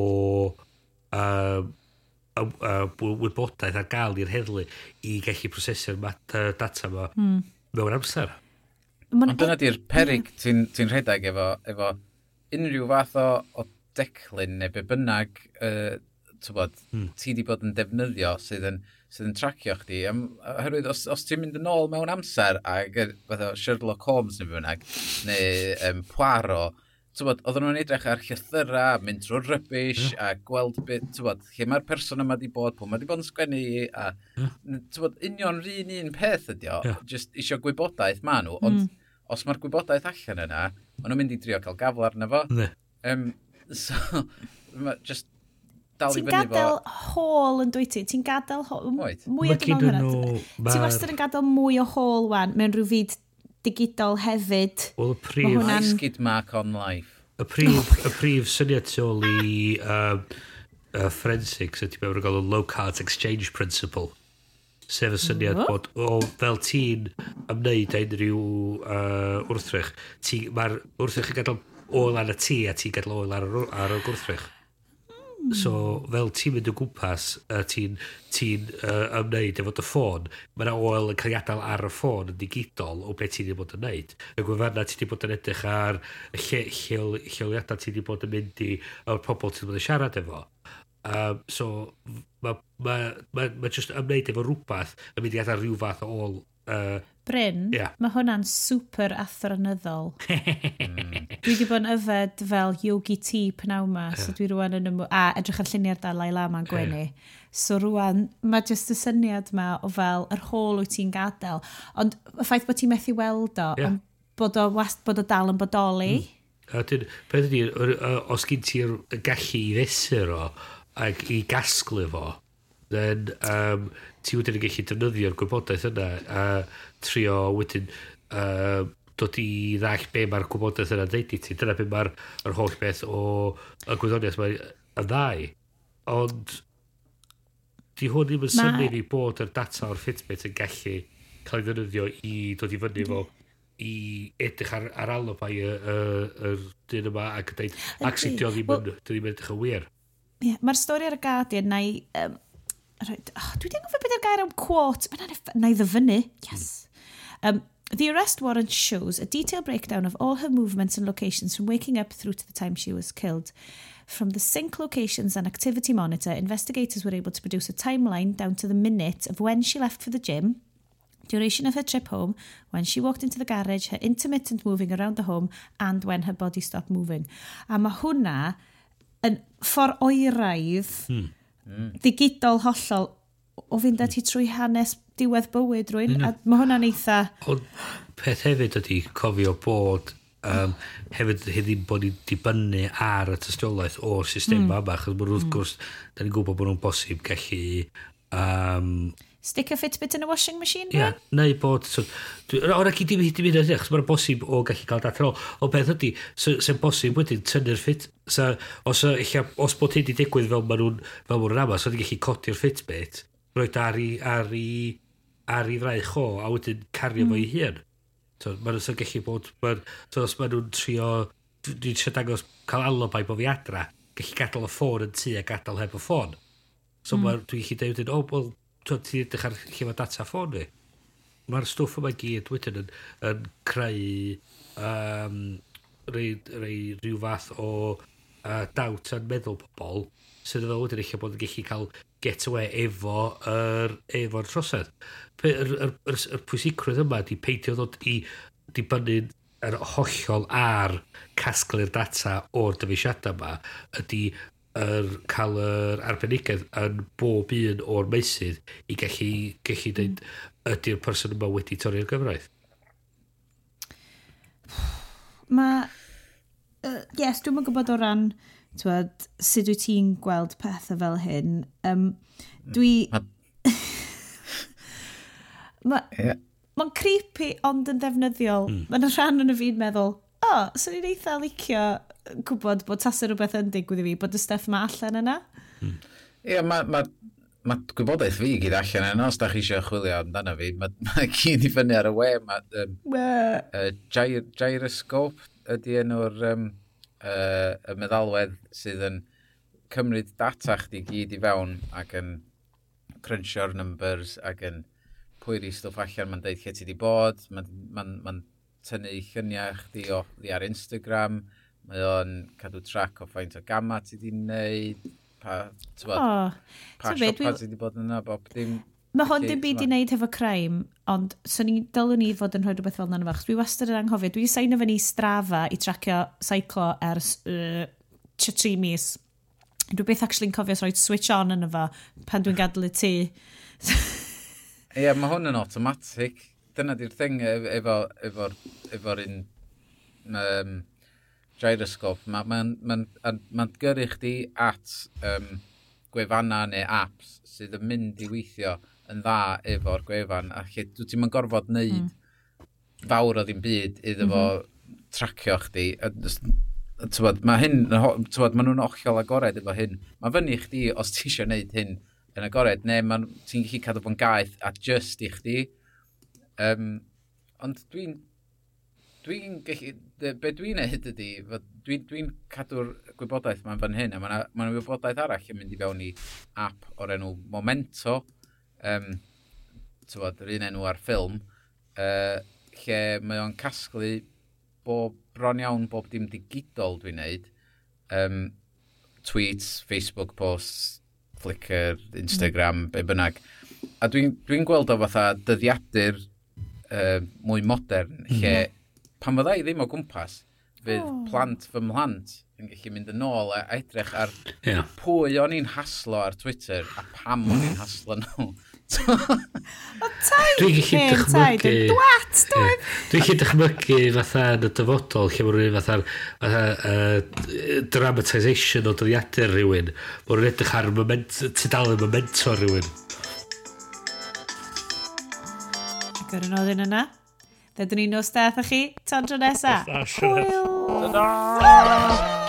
um, a, a, wybodaeth ar gael i'r heddlu i gallu prosesu'r data yma mm. mewn amser. Ond dyna di'r perig ti'n ti rhedeg efo, efo unrhyw fath o, o declyn neu be bynnag uh, bod, hmm. ti di bod yn defnyddio sydd yn, sydd yn tracio chdi. Am, Oherwydd, os, os ti'n mynd yn ôl mewn amser ag fath o Sherlock Holmes neu bynnag, neu um, Poirot, tywod, oedden nhw'n edrych ar llythyra, mynd trwy'r rybys, yeah. a gweld beth, tywod, lle mae'r person yma wedi bod, pwy mae wedi bod yn sgwennu, a yeah. tywod, union rhan un peth ydi o, yeah. just isio gwybodaeth ma nhw, ond mm. os mae'r gwybodaeth allan yna, maen nhw'n mynd i drio cael gafel arno fo. Ne. Um, *laughs* so, ma, just dal i fyny fo. Ti'n gadael hôl yn dwy ti? Ti'n gadael hôl? Oed. Mwy o dymol hynny. Ti wastad yn gadael mwy o hôl wan mewn rhyw fyd digidol hefyd. Wel, y prif... Hwnnan... Skid mark on life. Y prif, y prif syniad tu ôl i um, uh, forensics ydy mewn gael y low card exchange principle. Sef y syniad oh. bod, o, fel ti'n ymwneud â unrhyw uh, wrthrych, mae'r wrthrych yn gadael oil ar y tŷ a ti'n gadael oil ar, ar y gwrthrych. So, fel ti'n mynd o gwmpas, a ti'n ti uh, ymwneud efo dy ffôn, mae yna oel yn cael ei adael ar y ffôn yn digidol o beth ti'n bod yn wneud. Y gwefanna ti'n bod yn edrych ar y lle, lleol, lleoliadau ti'n bod yn mynd i o'r pobl ti'n bod yn siarad efo. Um, so, mae ma, ma, ma just ymwneud efo rhywbeth yn mynd i adael rhyw fath o ôl uh, Bryn, yeah. mae hwnna'n super athronyddol. *laughs* Hmm. dwi wedi bod yn yfed fel yogi tea pnaw ma, yeah. so dwi rwan yn ymw... A edrych ar lluniau'r dalai lama'n gwenu. Yeah. So rwan, mae jyst y syniad ma o fel yr hôl wyt ti'n gadael. Ond y ffaith bod ti'n methu weld o, yeah. ond bod o, wast, bod o dal yn bodoli. Mm. A dyn, beth ydy, os gyn ti'r gallu i fesur o, ac i gasglu fo, then um, ti wedyn yn gallu defnyddio'r gwybodaeth yna a trio wedyn uh, dod i ddall be mae'r gwybodaeth yna'n ddeud i ti. Dyna be mae'r holl beth o y gwyddoniaeth mae'n ddau. Ond di hwn ddim yn ma... synnu ni bod yr data o'r Fitbit yn gallu cael ei ddefnyddio i dod i fyny fo i edrych ar, ar alibi y, y, y dyn yma ac yn dweud, ac sy'n dio ddim yn, ddim yn edrych yn wir. Yeah, Mae'r stori ar y Guardian na i... Um, oh, dwi ddim yn gwybod beth yw'r gair am quote. Mae'n na i ddyfynu. Hmm. Yes. Mm Um, the arrest warrant shows a detailed breakdown of all her movements and locations from waking up through to the time she was killed. From the sync locations and activity monitor, investigators were able to produce a timeline down to the minute of when she left for the gym, duration of her trip home, when she walked into the garage, her intermittent moving around the home, and when her body stopped moving. A mae hwnna yn ffordd oeraidd Hmm. digidol hollol o fynd ati trwy hanes diwedd bywyd rwy'n, mm. a mae hwnna'n eitha... Ond peth hefyd ydy cofio bod um, hefyd heddi'n bod ni dibynnu ar y tystiolaeth o'r system mm. yma, chos wrth mm. gwrs, da ni'n gwybod bod nhw'n bosib gallu... Um, Stick a Fitbit in a washing machine? Ie, yeah, neu bod... So, O'r ac i ddim hyd i fynd ydych, mae'n bosib o gallu cael data ôl. O beth ydy, sy'n so, bosib wedyn tynnu'r ffit. So, os, illa, os bod hyn wedi digwydd fel maen nhw'n fel maen nhw'n rama, so ni'n gallu codi'r Fitbit, roed ar i ar i ar i fraich o, a wedyn cario mm. fo i hmm. hun. So, maen nhw'n gallu bod... Man, so, os maen nhw'n trio... Dwi'n trio dangos cael alibi bod fi adra, gallu gadael y ffôn yn tu a gadael heb y ffôn. So, mm. dwi'n gallu dweud, o, wel, ti'n edrych ar lle mae data ffôn fi. Mae'r stwff yma gyd wedyn yn, yn creu um, rei, rei, rhyw fath o uh, dawt yn meddwl pobl sydd so, efo wedyn eich bod yn gallu cael get away efo yr efo'r trosedd. Yr, yr, yr, yr pwysigrwydd yma di peidio ddod i dibynnu'n yr hollol ar casglu'r data o'r dyfeisiadau yma ydy yr, cael yr arbenigedd yn bob un o'r meysydd i gallu, gallu dweud ydy'r person yma wedi torri'r gyfraith. Mae... Uh, yes, dwi'n gwybod o ran Twed, sut wyt ti'n gweld pethau fel hyn? Um, dwi... Mae'n yeah. ma *laughs* creepy ond yn ddefnyddiol. Mm. Mae'n rhan yn y fi'n meddwl, o, oh, swn i'n eitha licio gwybod bod tasau rhywbeth yn digwydd i fi, bod y stuff mae allan yna. Mm. Ie, mm. yeah, mae ma, ma gwybodaeth fi gyd allan yna, os da chi eisiau chwilio amdano fi, mae *laughs* ma gyd i fyny ar y we. mae um, uh, gyroscope ydy enw'r... Um, uh, y meddalwedd sydd yn cymryd data chdi gyd i fewn ac yn crunchio'r numbers ac yn pwyri stwff allan, mae'n deud lle ti di bod, mae'n ma ma, tynnu lluniau chdi o, di ar Instagram, mae o'n cadw trac o faint o gamma ti di wneud, pa, tywod, oh, pa siopa dwi... ti di bod yna, bob dim, Mae hwn dim byd i wneud hefo crime, ond so ni dylwn ni fod yn rhoi rhywbeth fel na'n fach. Dwi wastad yn anghofio, dwi'n sain efo ni strafa i tracio seiclo ers uh, tri mis. Dwi beth actually'n cofio rhoi switch on yn efo pan dwi'n gadw y tŷ. *laughs* Ie, yeah, mae hwn yn automatic. Dyna di'r thing e-, efo'r efo, efo, efo un um, gyroscope. Mae'n ma, ma, ma, ma gyrru chdi at um, gwefanna neu apps sydd yn mynd i weithio yn dda efo'r gwefan, a lle dwi ti'n gorfod wneud mm. fawr o ddim byd iddo fo mm -hmm. tracio chdi. Mae hyn, tywod, maen nhw'n ochiol agored efo hyn. Mae fyny chdi os ti eisiau gwneud hyn yn agored, neu ti'n gallu cadw fo'n gaeth a just i chdi. Um, ond dwi'n dwi'n gallu, be dwi'n neud ydy, dwi'n dwi cadw'r gwybodaeth ma'n fan hyn, a mae'n ma, wybodaeth arall yn mynd i fewn i app o'r enw Momento, um, tywod, yr un enw ar ffilm, uh, lle mae o'n casglu bob bron iawn bob dim digidol dwi'n neud, um, tweets, Facebook posts, Flickr, Instagram, mm. be bynnag. A dwi'n dwi, gweld o fatha dyddiadur uh, mwy modern, mm. lle mhm. pan fydda i ddim o gwmpas, fydd oh. plant fy mhlant yn gallu mynd yn ôl a edrych ar yeah. pwy o'n i'n haslo ar Twitter a pam o'n i'n haslo nhw. *laughs* O taid Dwi'n gallu dychmygu Dwat Dwi'n gallu dychmygu fatha yn y dyfodol lle mae'n rhywun fatha, fatha uh, dramatisation o dyddiadur rhywun. Mae'n edrych ar tudalen memento rhywun. Gwrdd yn oedden yna. Dydyn ni'n nos deth chi, tondro nesa. Hwyl! Ta-da!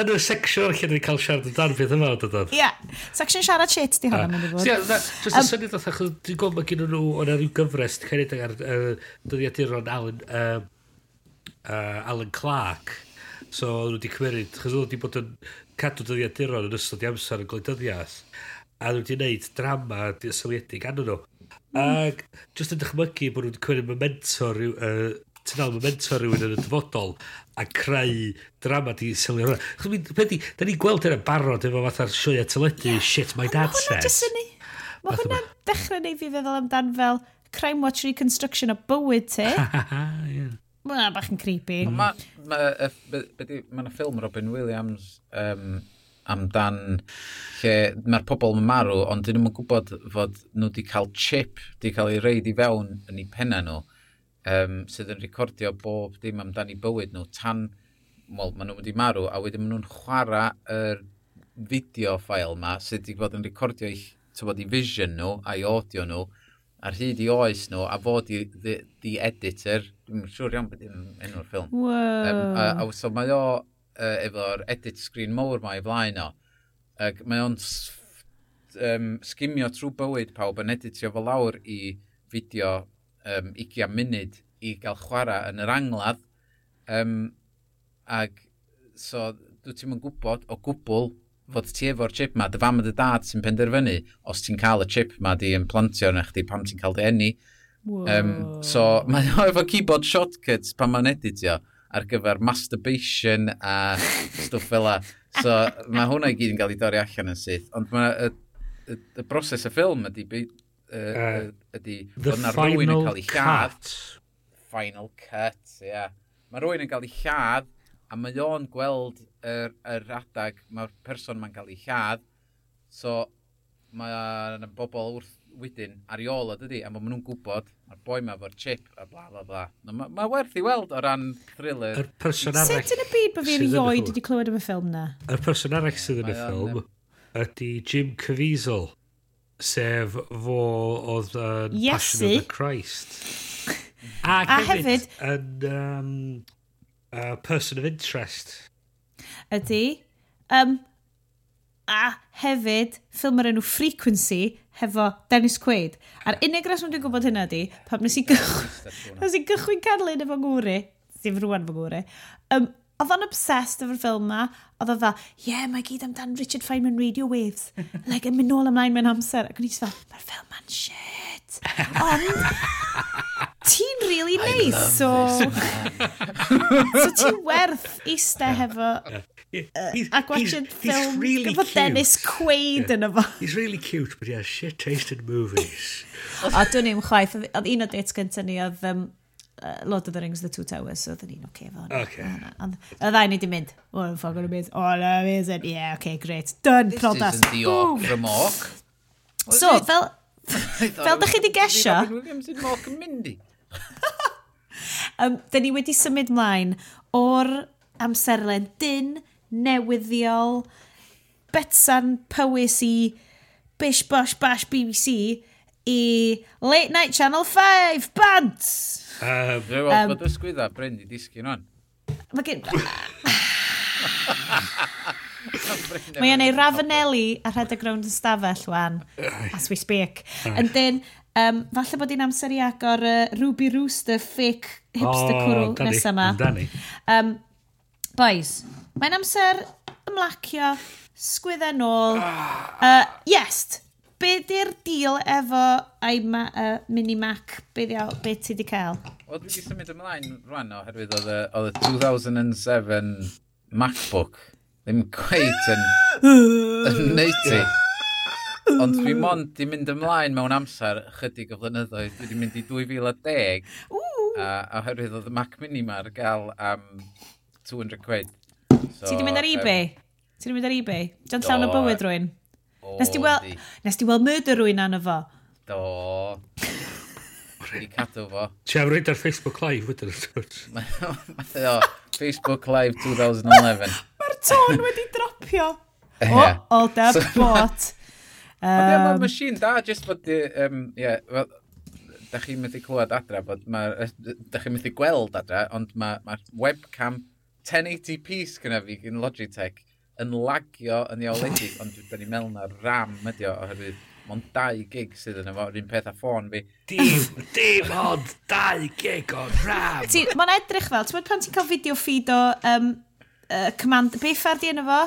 yn y section o'r lle ni'n cael siarad yn dan fydd yma o dod Ie, section siarad shit di hwnna, mynd i fod. Ie, jyst y syniad oedd achos dwi'n gwybod mae gen nhw o'n rhyw gyfres cynnig ar dyddiaduron Alan, uh, Alan Clark. So, nhw wedi cymryd, chos nhw wedi bod yn cadw dyddiaduron yn ystod i amser yn gwleidyddiaeth. A nhw wedi gwneud drama syliedig anno nhw. Mm. Ac, jyst yn dychmygu bod nhw wedi cymryd memento rhyw ti'n dal memento rhywun yn y dyfodol a creu drama di sylwi hwnna. Pedi, da ni'n gweld yn y barod efo fatha'r sioia teledu, yeah. shit my dad says. Hwnna ni, mae hwnna'n dechrau neu fi feddwl amdan fel Crime Watch Reconstruction o bywyd ti. *laughs* Mae hwnna bach yn creepy. Mae ma ffilm Robin Williams um, amdan lle mae'r pobl yn marw ond dyn nhw'n gwybod fod nhw wedi cael chip, wedi cael ei reid i fewn yn eu penna nhw. No um, sydd yn recordio bob dim amdani bywyd nhw tan, wel, maen nhw wedi marw, a wedyn maen nhw'n chwarae yr fideo ffael ma sydd wedi bod yn recordio i, bod, i vision nhw a'i audio nhw ar hyd i oes nhw a fod i the, the editor, dwi'n siŵr iawn beth yw'n enw'r ffilm. Wow. Um, a, a, so mae o uh, efo'r edit screen mowr mae i flaen o. Ac mae o'n um, sgimio trwy bywyd pawb yn editio fo lawr i fideo um, 20 munud i gael chwarae yn yr angladd. Um, ag, so, dwi ti'n mynd gwybod o gwbl fod ti efo'r chip ma, dy fam a dy dad sy'n penderfynu os ti'n cael y chip ma di implantio na chdi pam ti'n cael dy enni. Um, so, mae o efo keyboard shortcuts pan mae'n editio ar gyfer masturbation a stwff fel la. So, mae hwnna i gyd yn cael ei dorri allan yn syth. Ond mae y, y, y broses y ffilm ydy... Uh, uh, ydy... The yn cael ei lladd. Final cut, ie. Yeah. Mae rhywun yn cael ei lladd, a mae o'n gweld yr, yr adag, mae'r person mae'n cael ei lladd, so mae yna bobl wrth wedyn ar ei ôl o dydy, a maen nhw'n gwybod, mae'r boi mae efo'r chip, a bla bla bla. No, Mae ma werth i weld o ran thriller. Yr person arall... Sut yn y byd bod fi'n ioed wedi clywed am y ffilm na? Yr person arall sydd yn y ffilm ydy Jim Caviezel sef fo oedd uh, Passion of the Christ. *laughs* A, a hefyd... Yn um, uh, Person of Interest. Ydy. Um, a hefyd ffilm o'r enw Frequency hefo Dennis Quaid. A'r unig reswm dwi'n gwybod hynna di, pam nes i gychwyn, *laughs* nes i gychwyn canlyn efo ngwri, sef rwan efo ngwri, um, Oedd o'n obsessed efo'r ffilm ma, oedd o fel, yeah, mae gyd amdan Richard Feynman Radio Waves. *laughs* like, yn mynd nôl ymlaen mewn amser. Ac o'n i fel, mae'r ffilm ma'n shit. Ond, *laughs* ti'n really nice, so... *laughs* so ti'n werth eistedd hefo Uh, ac watching film he's really gyda Dennis Quaid yn yeah. efo. He's really cute, but he has shit taste in movies. o, dwi'n i'm chwaith. Oedd un o dates gyntaf ni oedd um, uh, Lord of the Rings, The Two Towers, so oedden ni'n oce fo. Oce. Y ddau ni di mynd, Oh, I'm fucking o'n Oh, o, amazing, yeah, okay, great, done, This prodas. isn't the orc from orc. So, fel, *laughs* fel da chi di gesio... Sut orc yn mynd i? um, da ni wedi symud mlaen o'r amserlen dyn, newyddiol, betsan, poesi, bish, bosh, bash, BBC, i Late Night Channel 5, bant! Um, Dwi'n gweld bod ysgwydda Bryn i disgyn o'n. Mae gen... Mae o'n ei Ravenelli a rhedeg rownd yn stafell wan, as we speak. Yn dyn, um, falle bod hi'n amser i agor uh, Ruby Rooster fake hipster cwrw nesaf yma. Um, boys, mae'n amser ymlacio, sgwydda nôl. Uh, yes, be di'r deal efo ai ma, uh, mini Mac? Be, diaw, be ti di cael? Wel, dwi wedi symud ymlaen rwan oherwydd oedd y, oedd y 2007 MacBook ddim gweith yn, yn neiti. Ond dwi mond di mynd ymlaen mewn amser chydig o flynyddoedd. Dwi wedi mynd i 2010. A, oherwydd oedd y Mac Mini ma ar gael am 200 quid. So, Ti di mynd ar eBay? Um, Ti di mynd ar eBay? John llawn o bywyd rwy'n? Nes ti weld, nes ti weld murder rwy'n anna fo? Do. Wedi cadw fo. Ti am rhaid ar Facebook Live wedyn yn dod? Do, Facebook Live 2011. Mae'r tôn wedi dropio. O, old up bot. Um, Mae'r machine da, just bod, um, yeah, well, da chi methu clywed adra, bod ma, da chi methu gweld adra, ond mae'r ma webcam 1080p sgyna fi gyn Logitech yn lagio yn iawledig, ond da ni'n meddwl na ram ydi o, oherwydd mae'n dau gig sydd yn efo, yr un peth a ffôn fi. Dim, dim ond dau gig o ram! mae'n edrych fel, ti'n pan ti'n cael fideo feed o um, uh, command, be ffair di yna fo?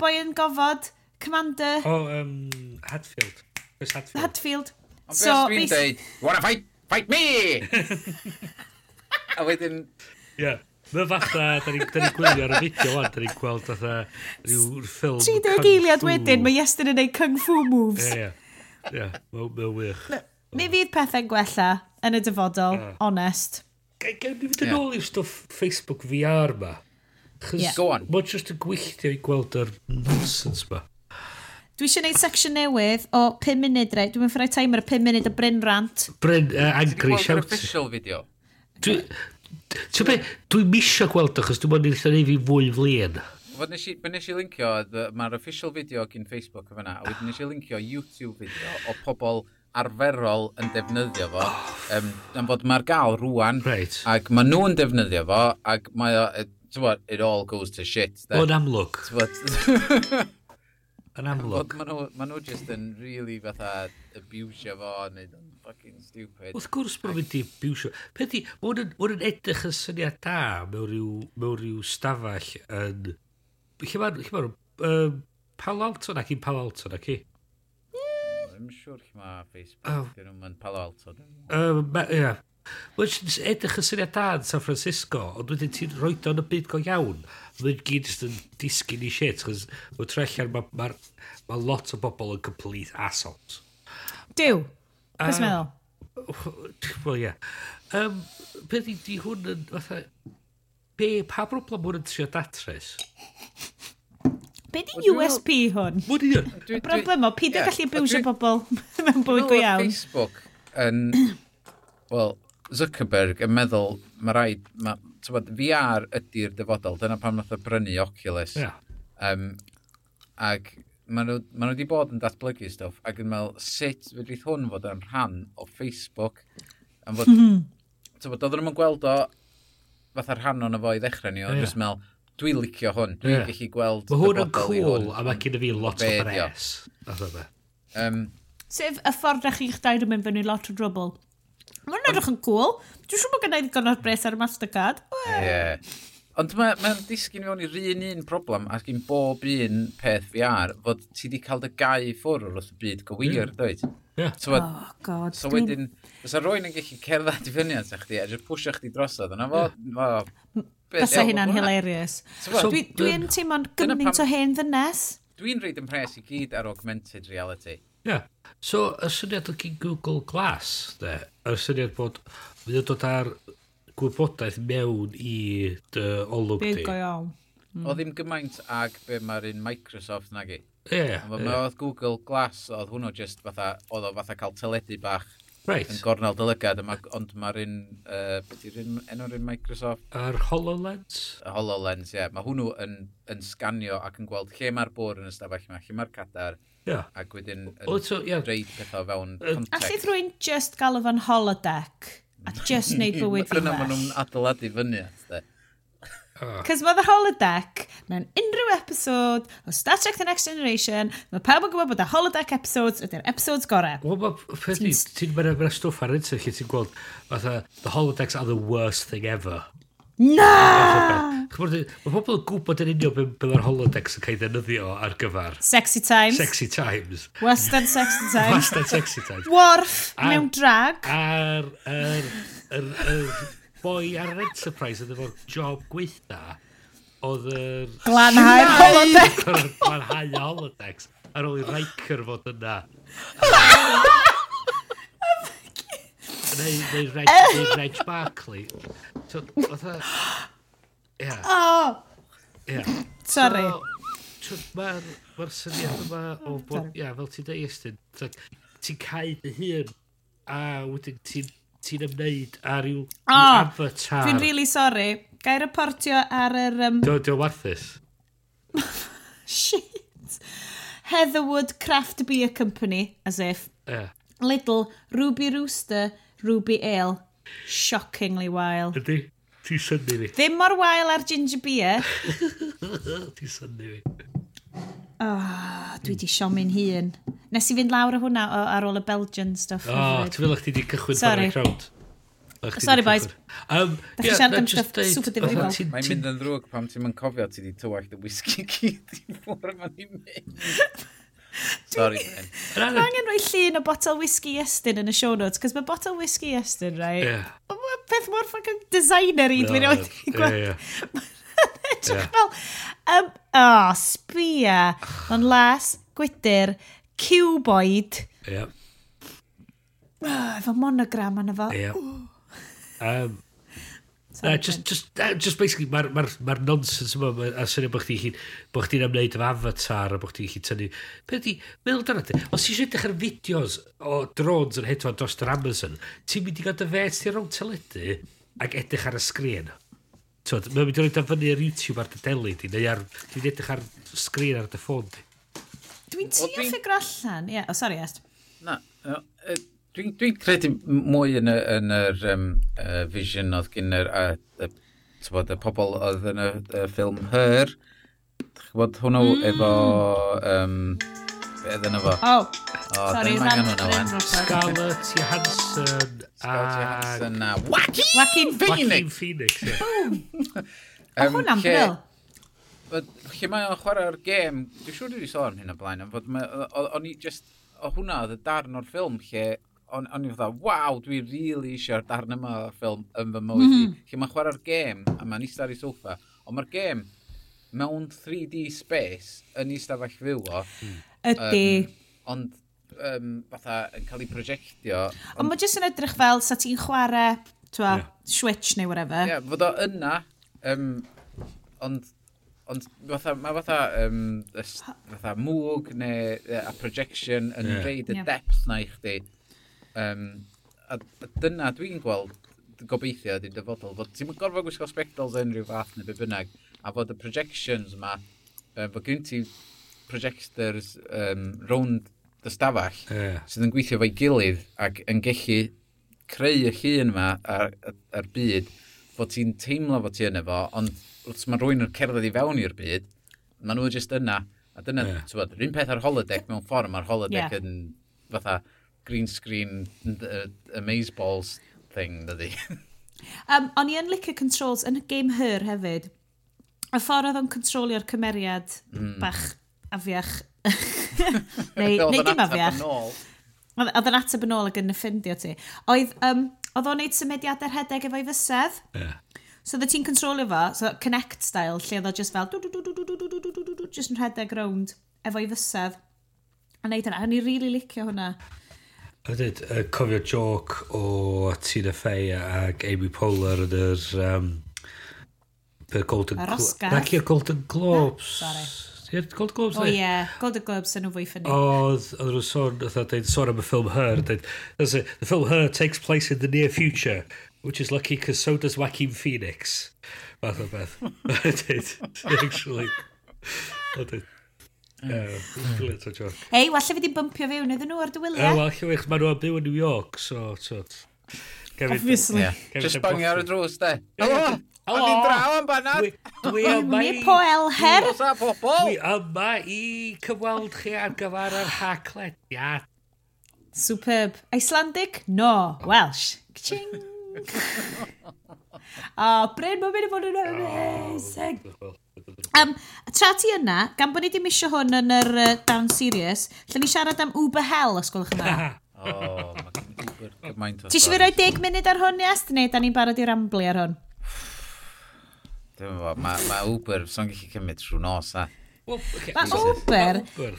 Boi yn gofod, commander... O, oh, um, Hadfield. Chris Hadfield. Hadfield. Ond so, beth dwi'n dweud, wanna fight, fight me! *laughs* a wedyn... Yeah. Mae fatha, da ni'n ni gwylio ar y fideo wan, da ni'n gweld fatha rhyw ffilm... 30 eiliad wedyn, mae Iestyn yn gwneud kung fu moves. Ie, ie, mae'n wych. Mi fydd pethau'n gwella yn y dyfodol, honest. Gael ni fynd yn ôl i'r stwff Facebook VR ma. Yeah. Go on. Mae'n just yn gwylltio i gweld yr nonsense ma. Dwi eisiau gwneud section newydd o 5 munud, rei. Dwi'n mynd ffrau timer o 5 munud o Bryn Rant. Bryn, uh, angry shout. official video? Ti'n be, dwi'n misio gweld achos dwi'n mynd i'n llenei fi fwy flin. Fod nes i, nes i lincio, mae'r official video gyn Facebook o fyna, a wedyn nes i lincio YouTube video o pobl arferol yn defnyddio fo, um, am fod mae'r gael rwan, right. ac mae nhw'n defnyddio fo, ac mae o, bod, it all goes to shit. O'n amlwg. Yn amlwg. *laughs* Mae nhw, ma nhw just yn really fatha abusio fo, neu fucking stupid. Wrth gwrs bod mynd i biwsio. Peth i, mae yn edrych yn syniad da mewn rhyw, mewn rhyw stafell yn... Lle mae'n... Ma, um, Palo Alto na ki? Palo Alto na ki? Dwi'n siŵr chi mae Facebook. Oh. Dyn nhw'n Palo Alto. Ie. Mae'n edrych yn syniad da yn San Francisco, ond wedyn ti'n rhoi o'n y byd go iawn. Mae'n gyd jyst yn disgyn i shit, chos mae'n trellian mae ma, ma lot o bobl yn complete assholes. Dyw, Cos meddwl? Wel, ie. Um, beth i di hwn yn... Fatha, be, pa broblem hwn yn trio datres? Be di USP hwn? Mwyd i hwn? Broblem o, pyd yn gallu bywsio bobl *laughs* mewn bywyd go iawn. Facebook yn... Wel, Zuckerberg yn meddwl, mae rhaid... Ma, tywed, VR ydy'r dyfodol, dyna pam nath o brynu Oculus. Yeah. Um, ag maen nhw, ma nhw wedi bod yn datblygu stwff ac yn meddwl sut fydrith hwn fod yn rhan o Facebook. Am fod, *laughs* bod, oedden nhw'n gweld o fatha rhan o'n fo i ddechrau ni, o'n yeah. jyst meddwl, dwi'n licio hwn, dwi'n yeah. gallu gweld... Mae hwn yn cool, a mae gyda fi lot o bres. Um, Sef y ffordd ych chi'ch dair yn mynd fyny lot o drwbl. Mae'n edrych yn cool. Dwi'n siŵr bod gennau ddigon o'r bres ar y Mastercard. Ie. Yeah. Ond mae'n ma, disgyn mewn i'r un un problem ac i'n bob un peth VR fod ti wedi cael dy gau i ffwrdd wrth y byd gywir, mm. dweud. Yeah. So, oh, god. So wedyn, os a rwy'n yn gallu cerdded i fyny at chdi, a jyst pwysio chdi drosodd, yna fo... Yeah. Bysa hynna'n hilarious. So, so, Dwi'n dwi teimlo'n gymaint o hen ddynes. Dwi'n reid yn pres i gyd ar augmented reality. Ie. Yeah. So, y syniad o gyn Google Glass, de, y syniad bod, fydd yn dod ar gwybodaeth mewn i dy olwg di. Byd go iawn. Mm. O ddim gymaint ag be mae'r un Microsoft nag i. Ie. Yeah, yeah. oedd Google Glass, oedd hwnnw just fatha, oedd o fatha cael teledu bach right. yn gornel dylygad, ma, ond mae'r un, uh, beth yw'r un, enw'r un Microsoft? Yr HoloLens? Y HoloLens, ie. Yeah. Mae hwnnw yn, yn sganio ac yn gweld lle mae'r bwr yn ystafell yma, lle mae'r cadar, Yeah. Ac wedyn yn so, yeah. reid pethau fewn context. Allith rwy'n just gael o fan holodeck? a just wneud bywyd fi Dyna maen nhw'n adeiladu fyny. Cos mae The Holodeck mewn unrhyw episode o Star Trek The Next Generation, mae pawb yn gwybod bod y Holodeck episodes ydy'r episodes gorau. Wel, mae peth ni, ti'n mynd â'r stwff ar internet lle ti'n gweld, fatha, The Holodeck's are the worst thing ever. Na! Mae pobl yn gwybod yn union beth mae'r holodex yn cael ei ddefnyddio ar gyfer. Sexy times. Sexy times. Western *laughs* sexy times. Western sexy times. Worf mewn drag. A'r er, er, er, boi ar yr Enterprise oedd efo'r job gweitha oedd yr... Glanhau'r holodex. Glanhau'r holodex. Ar ôl i Riker fod yna. *laughs* Neu Reg Barclay. Fatha... yeah oh Ia. Sorry. Mae'r ma syniad yma o bod... Ia, fel ti'n dweud, Estyn, ti'n cael dy hun a wedyn ti'n ti ymwneud â rhyw oh, avatar. Dwi'n really sorry. Gai reportio ar yr... Um... Do, do warthus. *laughs* Shit. Heatherwood Craft Beer Company, as if. Yeah. Little Ruby Rooster, Ruby Ale. Shockingly wael. Ydy? Ti'n syni fi. Ddim mor wael ar ginger beer. *laughs* Ti'n syni fi. Oh, dwi di siomi'n hun. Nes i fynd lawr o hwnna o, ar ôl y Belgian stuff. O, oh, ti'n fel eich ti di cychwyn Sorry. par crowd. Sorry, boys. Um, da yeah, chi siarad am stuff super difrifol. Mae'n mynd yn ddrwg pam ti'n mynd cofio ti di tywallt y whisky gyd i ffwrdd ma'n i mynd. *laughs* Sorry, Ben. Mae angen rhoi llun o botol whisky estyn yn y show notes, cos mae botol whisky estyn, rai, yeah. mae peth mor ffocin designer i dwi'n ei wneud i gweld. Fel, um, oh, sbia, ond las, gwydyr, cuboid. Yeah. Oh, efo monogram yna fo. Yeah. Um, Na, just, just, just basically, mae'r ma, r, ma, r, ma nonsens yma, ma, a syniad bod chdi'n chi, bod chdi'n ymwneud efo avatar, a bod chdi'n chi tynnu... Pe di, meddwl dyna ti, os ti'n edrych ar fideos o drones yn hedfan dros yr Amazon, ti'n mynd i gael dy fet ti'n rhwng teledu ac edrych ar y sgrin. Twyd, mae'n mynd i roed o fyny ar YouTube ar dy deli di, neu ar, ti'n edrych ar sgrin ar dy ffôn di. Dwi'n trio ffigur allan, ie, yeah. o oh, sori, est. Na, no, uh, Dwi'n dwi credu mwy yn, y, yn yr um, uh, vision oedd gen yr, a, y, y pobl oedd yn y, y ffilm Her. Chybod hwnnw mm. efo... Um, beth yna fo? Oh, oh sorry, rhan. Scarlett Johansson a... Johansson Joaquin Phoenix. Phoenix, ie. *laughs* O hwnna'n bril. Lle mae o'n chwarae'r gêm, dwi'n siŵr wedi sôn hyn o blaen, ond o'n i just o hwnna oedd y darn o'r ffilm lle o'n on i'n fatha, waw, dwi really eisiau'r darn yma o'r ffilm yn fy mywyd mm. i. Mhm. Lle mae chwarae'r gêm, a mae'n eistedd ar ei soffa, ond mae'r gêm mewn 3D space yn eistedd stafell fyw hmm. o. Ydy. Um, ond um, fatha yn cael ei projectio. Ond, ond mae jyst yn edrych fel sa ti'n chwarae twa, yeah. switch neu whatever. Ie, yeah, fod o yna, um, ond ond fatha, mae fatha, um, fatha mwg neu a projection yn yeah. reid y yeah. depth na i chdi Um, a, a dyna dwi'n gweld gobeithio ydy'n dyfodol, fod ti'n gorfod gwisgo spectols yn rhyw fath neu be bynnag, a fod y projections yma, um, fod gen ti projectors um, rownd dy stafell yeah. sydd yn gweithio fo'i gilydd ac yn gallu creu y llun yma ar, ar ar byd fod ti'n teimlo fod ti yna fo, ond wrth mae rhywun yn cerdded i fewn i'r byd, maen nhw jyst yna. A dyna, yeah. ti'n bod, un peth ar holodeck mewn ffordd, mae'r holodeck yeah. yn fatha, green screen uh, amazeballs thing, dydi. *laughs* um, o'n i yn licio controls yn y game Her hefyd. Y ffordd oedd o'n controlio'r cymeriad mm. bach afiach. *laughs* neu, neu dim afiach. Oedd yn ateb yn ôl ac yn ffeindio ti. Oedd, um, oedd o'n neud symudiadau rhedeg efo'i fysedd. Yeah. So oedd ti'n controlio fo, so connect style, lle oedd o just fel, just yn rhedeg rownd efo'i fysedd. A neud hwnna, a ni rili really licio hwnna. A dyd, uh, cofio joc o Tina Fey ac Amy Poehler yn yr... Um, the Golden Globes. Nac i'r Golden Globes. Sorry. I'r Golden Globes? O oh, ie, yeah. Golden Globes yn o fwy ffynnu. Oedd, oedd nhw'n sôn, oedd nhw'n sôn am y ffilm Her. Dweud, the film Her takes place in the near future, which is lucky because so does Joaquin Phoenix. Fath o beth. *laughs* Dweud, actually. Oedd Brilliant mm. o joc. Ei, walla fi di bympio fewn iddyn nhw ar dy wyliau. Wel, lle wych, maen nhw yn byw yn New York, so... so Obviously. Just bangio ar y drws, de. Helo! Helo! O'n i draw am banad! Dwi yma i... Poel Her! Dwi yma i cyfweld chi ar gyfer yr haclediad. Superb. Icelandic? No. Welsh. Ching! *laughs* O, Bryn, mae'n mynd i fod yn amazing! Um, tra ti yna, gan bod ni ddim eisiau hwn yn yr uh, Down Serious, lle ni siarad am Uber Hell, os gwelwch yn dda. *laughs* o, mae'n Ti eisiau fi roi 10 munud ar hwn, Iast, neu da ni'n barod i ramblu ar hwn? Dwi'n meddwl, mae ma Uber, so'n gallu cymryd trwy nos, a... Well, okay. Mae Uber... Uber.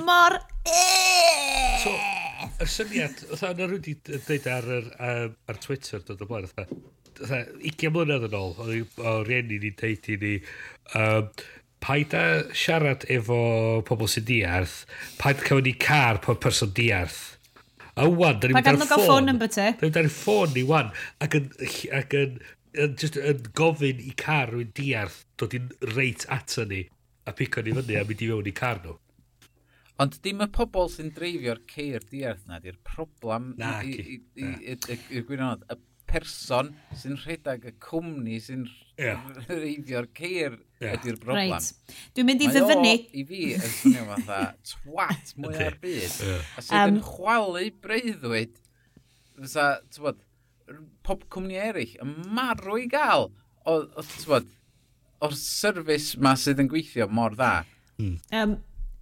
Mor... E-. So, y syniad, oedd yna rwy'n di dweud ar, ar, ar Twitter, dod o blaen, oedd 20 mlynedd yn ôl, o rieni ni'n deud i ni, um, paid a siarad efo pobl sy'n diarth, paid cael ni car pob person diarth. A wan, da ni'n mynd ar ffôn. Pa'n ffôn yn byty. Da ni'n mynd ffôn ni wan, ac yn, ac yn, yn, just, yn gofyn i car rwy'n diarth dod i'n reit ato ni a pico ni fyny a mynd i mewn i car nhw. Ond dim y pobl sy'n dreifio'r ceir diarth na, di'r problem i'r gwirionedd. Y person sy'n rhedeg y cwmni sy'n yeah. reiddio'r ceir yeah. ydy'r broblem. Right. Dwi'n mynd i ddyfynu. Mae i fi yn swnio fatha twat mwy ar byd. Yeah. A sydd um, yn chwalu breuddwyd, fysa, tywod, pop cwmni eraill yn marw i gael o, o, tywod, o'r service ma sydd yn gweithio mor dda. Mm. Um,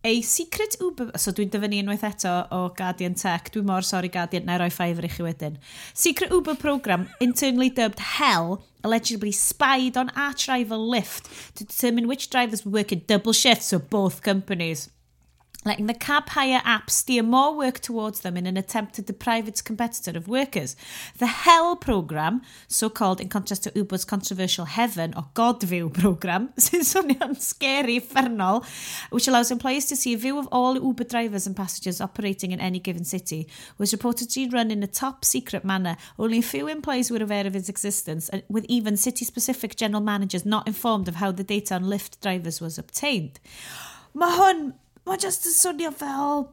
A secret Uber... So dwi'n dyfynu unwaith eto o Guardian Tech. Dwi'n mor sori Guardian, na roi ffaifr i chi wedyn. Secret Uber program, internally dubbed Hell, allegedly spied on arch-rival Lyft to determine which drivers were working double shifts for both companies letting the cab hire app steer more work towards them in an attempt to deprive its competitor of workers. The HELL programme, so-called in contrast to Uber's controversial Heaven or God View programme, *laughs* sy'n swnio'n scary, fernol, which allows employers to see a view of all Uber drivers and passengers operating in any given city, was reportedly run in a top-secret manner. Only a few employees were aware of its existence, and with even city-specific general managers not informed of how the data on Lyft drivers was obtained. Mae hwn mae just yn swnio fel,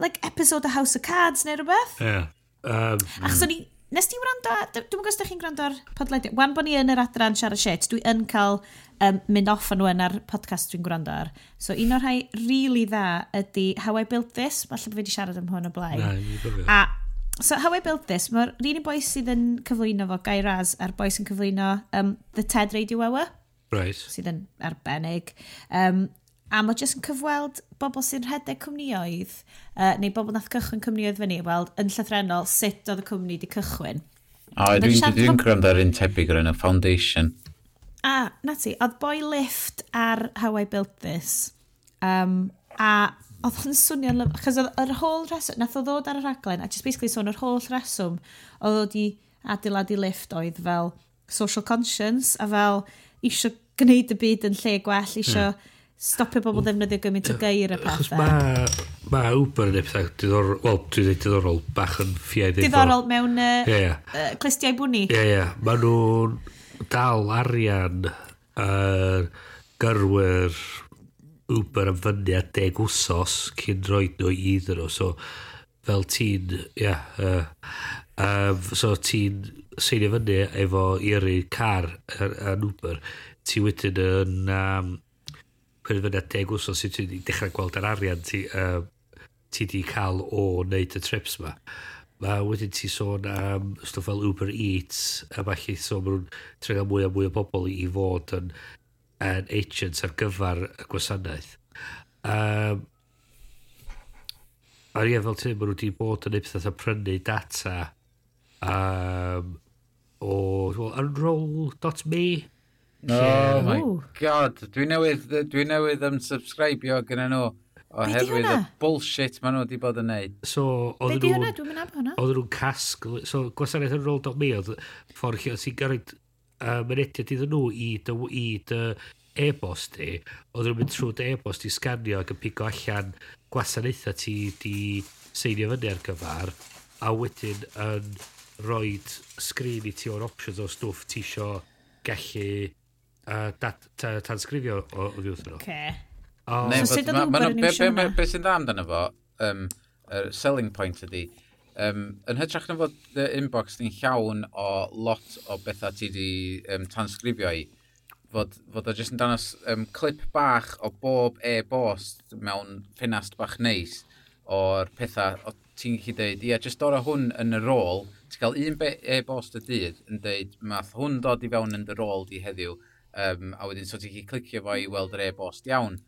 like, episode of House of Cards neu rhywbeth. Ie. Yeah. Um, Achos o'n i, nes ti wrando, dwi'n gwybod os ydych chi'n gwrando ar podlediad, wan bod ni yn yr adran siarad shit, dwi yn cael um, mynd off yn wen ar podcast dwi'n gwrando ar. So un o'r rhai really dda ydy How I Built This, falle bod fi wedi siarad am hwn o blaen. Na, A So, How I Built This, mae'r un i boes sydd yn cyflwyno fo, Guy Raz, a'r boes yn cyflwyno um, The TED Radio Hour. Right. Sydd yn arbennig. Um, a mae jyst yn cyfweld bobl sy'n rhedeg cwmnioedd, uh, neu bobl nath cychwyn cwmnioedd fyny, weld yn llythrenol sut oedd y cwmni wedi cychwyn. O, dwi'n dwi, dwi gwrando ar un tebyg o'r y Foundation. A, na ti, oedd boi lift ar How I Built This. Um, a oedd hwn swnio'n lyf... Chos oedd yr holl reswm... Nath o ddod ar y raglen, a just basically sôn yr holl reswm oedd oedd i adeiladu lift oedd fel social conscience a fel eisiau gwneud y byd yn lle gwell, eisiau... Hmm stopio bobl ddefnyddio gymaint o geir a pethau. Achos mae ma Uber yn eithaf diddorol, wel, dwi'n dweud diddorol, bach yn ffiaid eithaf. Diddorol mewn uh, yeah, yeah. clistiau bwni. Ie, yeah, ie. Yeah. Maen nhw'n dal arian uh, gyrwyr Uber yn fyny a deg wsos cyn roi nhw iddyn nhw. So, fel ti'n, ia, yeah, uh, um, so ti'n seinio fyny efo iri car yn Uber, ti wedyn yn um, penderfyniad deg wsos sydd ti'n dechrau gweld yr arian ti, um, ti di cael o wneud y trips ma. Mae wedyn ti sôn am stwff fel Uber Eats a falle so maen nhw'n tregal mwy a mwy o bobl i fod yn, yn agents ar gyfer y gwasanaeth. Um, a ie, fel ti'n maen nhw wedi bod yn eithaf a prynu data um, o well, unroll.me Oh my Ooh. god, dwi newydd, dwi newydd ymsubscribio gyda nhw oherwydd y bullshit maen nhw wedi bod yn neud. So, Be di hwnna? Dwi'n mynd am hwnna. Oedden nhw'n casg, so gwasanaeth yn rôl dog mi oedd ffordd lle oedd sy'n gyrraedd uh, mynediad iddyn nhw i dy, i dy e-bost di, oedd nhw'n mynd trwy dy e-bost i sganio ac yn pigo allan gwasanaethau ti di seinio fyny ar gyfer, a wedyn yn rhoi sgrin i ti o'r options o stwff ti isio gallu uh, tansgrifio o, o ddiwrth nhw. Ce. So sut oedd Uber yn iwsio yna? Be sy'n dda amdano fo, um, er selling point ydi, um, yn hytrach na fod the inbox ni'n llawn o lot o bethau ti di um, transgrifio i, fod, fod o jyst yn danos um, clip bach o bob e-bost mewn ffinast bach neis o'r pethau o ti'n gallu dweud, ie, jyst dora hwn yn y rôl, ti'n cael un e-bost y dydd yn dweud, math hwn dod i fewn yn dy rôl di heddiw, Um, a wedyn, so ti'n gallu clicio fo i weld yr e-bost iawn.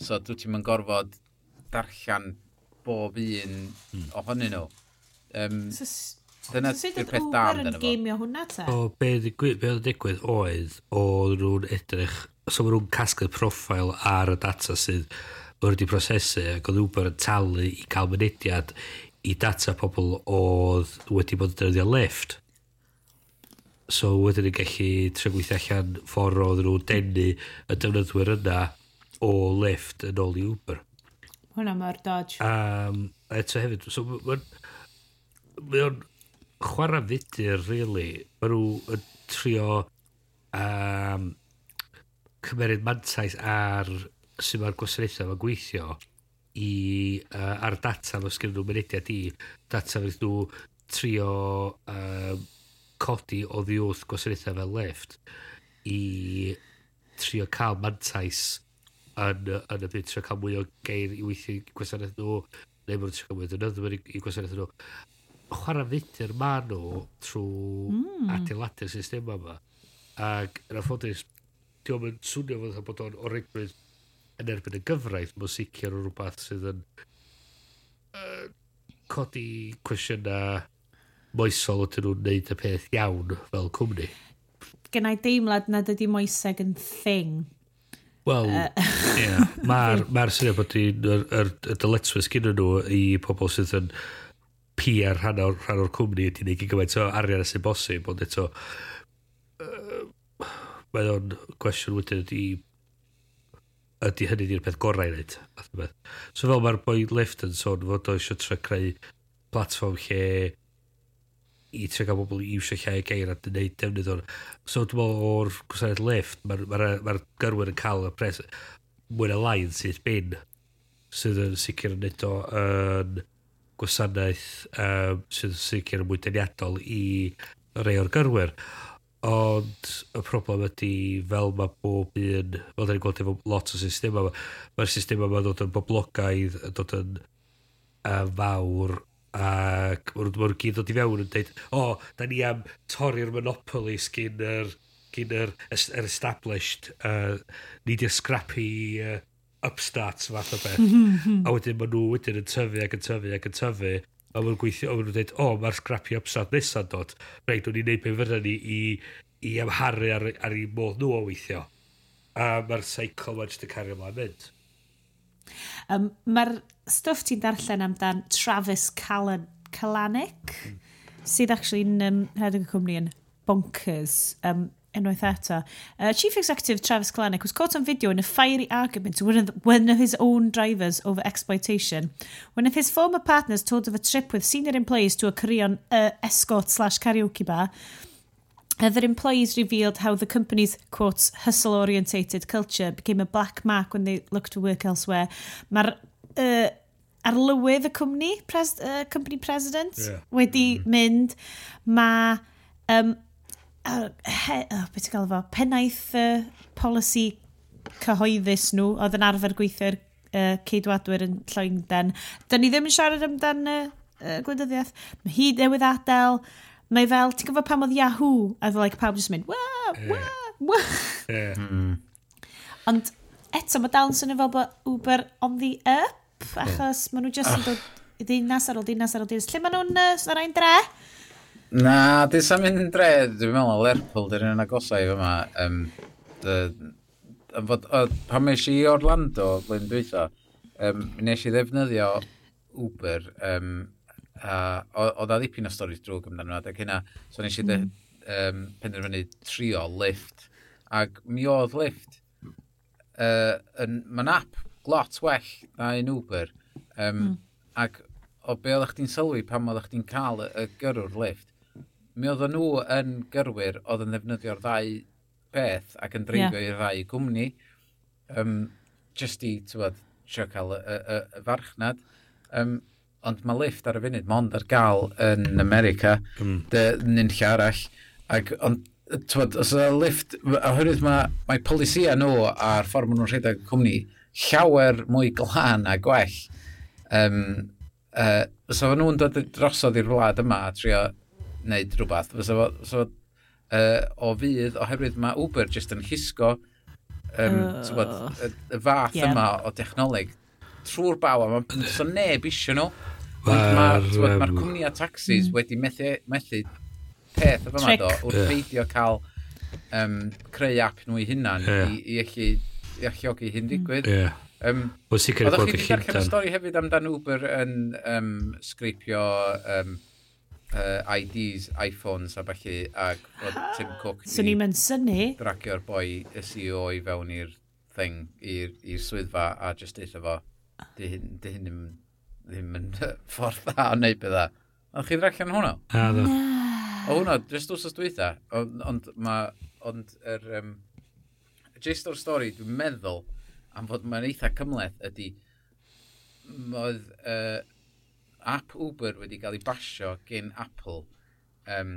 So dwi ti'n mynd gorfod darllen bob un mm. ohonyn nhw. Um, so, dyna so, yw'r peth da amdano fo. Sut oedd Uber yn geimio hwnna ta? O, be oedd digwydd oedd, oedd nhw'n edrych, so maen nhw'n casglu profil ar y data sydd oedd wedi prosesu ac oedd Uber yn talu i cael mynediad i data pobl oedd wedi bod yn dyrdio lift. So wedyn yn gallu trefgweithio allan ffordd oedd nhw'n denu y defnyddwyr yna o Lyft yn ôl i Uber. Hwna mae'r dodge. Um, eto hefyd, so mae'n o'n chwarae fudur, really. Mae nhw yn trio um, cymeryd mantais ar sy'n mae'r gwasanaethau mae'n gweithio i, uh, ar data mae sgyn nhw mynediad i data fydd nhw trio um, codi o ddiwrth gwasanaethau fel lift i trio cael mantais yn, yn y byd, trio cael mwy o geir i weithio gwasanaeth nhw, neu mae'n trio cael mwy o dynnyddwyr i gwasanaeth nhw. Chwarae fudur ma nhw trwy mm. adeiladu'r system yma. Ac yn affodus, diolch yn swnio fod bod o'n oregwyd yn erbyn y gyfraith, mae'n sicr o rhywbeth sydd yn uh, codi cwestiynau moesol ydyn nhw'n neud y peth iawn fel cwmni. Gen i deimlad nad ydy moeseg yn thing. Wel, uh, *laughs* yeah, mae'r ma syniad bod i'n er, er, er dyletswys gyda nhw i pobl sydd yn PR rhan o'r, rhan o'r cwmni ydy neud i gymaint o arian sy'n bosib, ond eto uh, mae o'n gwestiwn wedyn ydy ydy hynny di'r peth gorau i wneud. So fel mae'r boi Lyft yn sôn fod o eisiau tre creu platform lle i trio gael bobl i iwsio llai geir a gwneud defnydd o'n. So dwi'n meddwl o'r gwasanaeth lift, mae'r ma, ma, ma gyrwyr yn cael y pres mwy na laidd sydd bin sydd yn sicr yn neud o yn gwasanaeth um, sydd yn sicr yn mwy deniadol i rei o'r gyrwyr. Ond y problem ydy fel mae bob un, fel da ni'n gweld efo lot o system yma, mae'r system yma dod yn boblogaidd, dod yn uh, fawr ac maen nhw'n gyd dod i fewn yn dweud, o, oh, da ni am torri'r monopolies gyn yr, gyn yr, yr established, uh, ni di'r scrappy uh, upstarts fath o beth. *laughs* a wedyn maen nhw wedyn yn tyfu ac yn tyfu ac yn tyfu. A maen nhw'n gweithio, a maen nhw'n dweud, o, oh, mae'r scrappy upstart nesaf dod. Reit, o'n i'n neud pe fyrra ni i, i amharu ar, ar ei modd nhw o weithio. A mae'r cycle mae'n jyst yn cario ymlaen mynd. Um, Mae'r stwff ti'n darllen amdan Travis Callan Kalanick, hmm. sydd actually yn um, rhedeg y cwmni yn bonkers. Um, unwaith eto. Uh, Chief Executive Travis Kalanick was caught on video in a fiery argument with one of his own drivers over exploitation. One of his former partners told of a trip with senior employees to a Korean uh, escort slash karaoke bar Other employees revealed how the company's, quotes, hustle-orientated culture became a black mark when they looked to work elsewhere. Mae'r uh, arlywydd y cwmni, pres, uh, company president, yeah. wedi mm -hmm. mynd. Mae um, uh, he, oh, beth gael fo, pennaeth uh, policy cyhoeddus nhw, oedd yn arfer gweithio'r uh, ceidwadwyr yn Llywingden. Dyna ni ddim yn siarad amdan uh, uh, gwleidyddiaeth. Mae hi newydd adael, neu fel, ti'n gwybod pam oedd Yahoo? A oedd like, pawb jyst mynd, wa, wa, wa. Yeah. Hmm. Ond eto, mae dal yn swnio fel bod Uber on the up, achos maen nhw jyst yn ah. dod ddinas ar ôl ddinas ar ôl ddinas. Lle maen nhw'n uh, ar ein dre? Na, di sa'n mynd yn dre, dwi'n meddwl, Lerpwl, dyn nhw'n agosau fy yma. Um, fod, o, pan mes i Orlando, blwyddyn dwytho, um, nes i ddefnyddio Uber um, a oedd a ddipyn o stori drwg amdano nhw, ac hynna. So nes i mm. um, penderfynu trio lift. Ac mi oedd lift, uh, mae'n app lot well na un Uber. Um, mm. Ac o be oeddech chdi'n sylwi pan oeddech chdi'n cael y, y gyrwr lift, mi oedden nhw yn gyrwyr oedd yn ddefnyddio'r ddau beth ac yn dreifio yeah. i'r ddau gwmni. Um, just i, ti'n bod, trio cael y, y, y, y farchnad. Um, ond mae lift ar y funud, mond ar gael yn America, mm. dy nynll arall. Ac, ond, tywed, os y lift, oherwydd mae, mae polisia nhw a'r ffordd maen nhw'n rhedeg cwmni llawer mwy glân a gwell. Um, uh, so fan nhw'n dod drosodd i'r wlad yma a trio wneud rhywbeth. So, so, uh, o fydd, oherwydd mae Uber jyst yn llusgo um, uh, oh. tywed, y, y fath yeah. yma o dechnoleg trwy'r bawa. Mae so neb isio nhw. Mae'r ma, ma cwmnïau taxis mm. wedi methu, methu peth efo yma do, wrth yeah. beidio cael um, creu app nhw i hunan yeah. i, i, allu i alliogi hyn digwydd. Yeah. Um, Wel sicr bod chi darllen y stori hefyd amdan Uber yn um, sgripio um, uh, IDs, iPhones a falle, ac oedd Tim Cook so ni mewn syni dragio'r boi y CEO i fewn i'r thing, i'r swyddfa a just eitha fo, di hyn, di hyn ddim yn ffordd dda o wneud bydda. Ond chi ddrallan hwnna? A, ddo. O hwnna, jyst wrth os dweitha, ond on, mae, ond yr, um, jyst o'r stori, dwi'n meddwl, am fod mae'n eitha cymleth, ydy, oedd uh, app Uber wedi cael ei basio gen Apple um,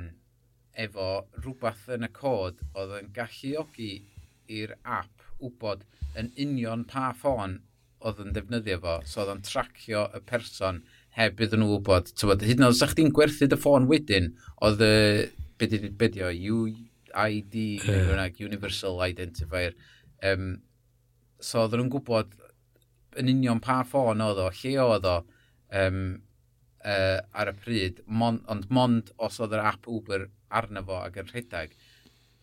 efo rhywbeth yn y cod oedd yn galluogi i'r app wybod yn union pa ffôn oedd yn defnyddio fo, so oedd o'n tracio y person heb iddyn nhw wybod. Tywod, hyd yn oed, sa'ch chi'n gwerthu dy ffôn wedyn, oedd y, beth di o, UID, yeah. Universal Identifier. Um, so oedden nhw'n gwybod yn union pa ffôn oedd o, lle oedd o um, uh, ar y pryd, mon, ond mond os oedd yr app Uber arno fo ac yn rhedeg.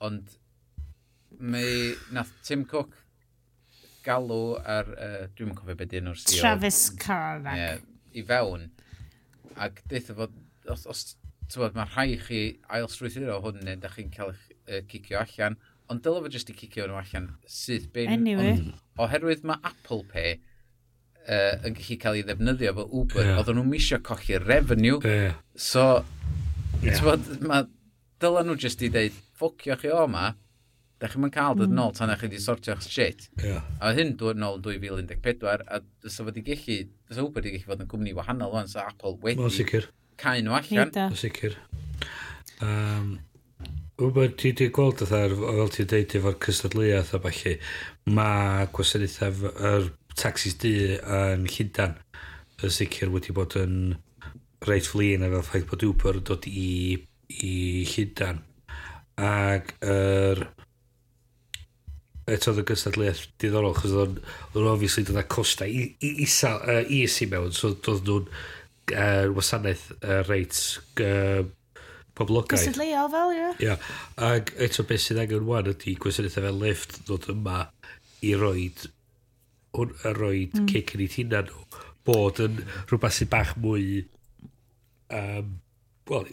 Ond mae, nath Tim Cook galw ar, uh, dwi'n cofio beth dyn nhw'r CEO. Travis Carnac. Yeah, I fewn. Ac dweud fod, os, os tywod, mae rhai i chi ailstrwythuro hwn neu da chi'n cael eich uh, cicio allan, ond dylai fo jyst i cicio nhw allan sydd byn. Anyway. Ond, oherwydd mae Apple Pay uh, yn gallu cael ei ddefnyddio fel Uber, yeah. oedden nhw'n misio colli revenue. Yeah. So, yeah. tywod, mae dylen nhw jyst i ddeud, ffocio chi o ma, da chi'n cael dod hmm. nôl tan eich wedi sortio'ch shit. Yeah. A hyn dod nôl yn 2014, a dysa fod i gallu, dysa Uber i gallu fod yn gwmni wahanol o'n sa Apple wedi Mae'n sicr. cael nhw allan. Mae'n sicr. Um, Wbeth, ti wedi gweld oedd ar, fel ti'n deud, efo'r cystadleuaeth a falle, mae gwasanaethau yr taxis di yn Llundan yn sicr wedi bod yn reit flin a fel ffaith bod Uber yn dod i, i Llundan. Ac yr er, eto oedd y gystadleuaeth diddorol, chos oedd o'n obviously dod â costa i, i, isa, uh, is i mewn, so doedd nhw'n uh, wasanaeth uh, reit uh, poblogaidd. Gystadleuol fel, ie. Yeah. Ie, ac eto beth sydd angen wan ydy gwasanaethau fel lift ddod yma i roed, hwn, a roed mm. cic yn ei tina nhw, bod yn rhywbeth sy'n bach mwy... Um, Wel,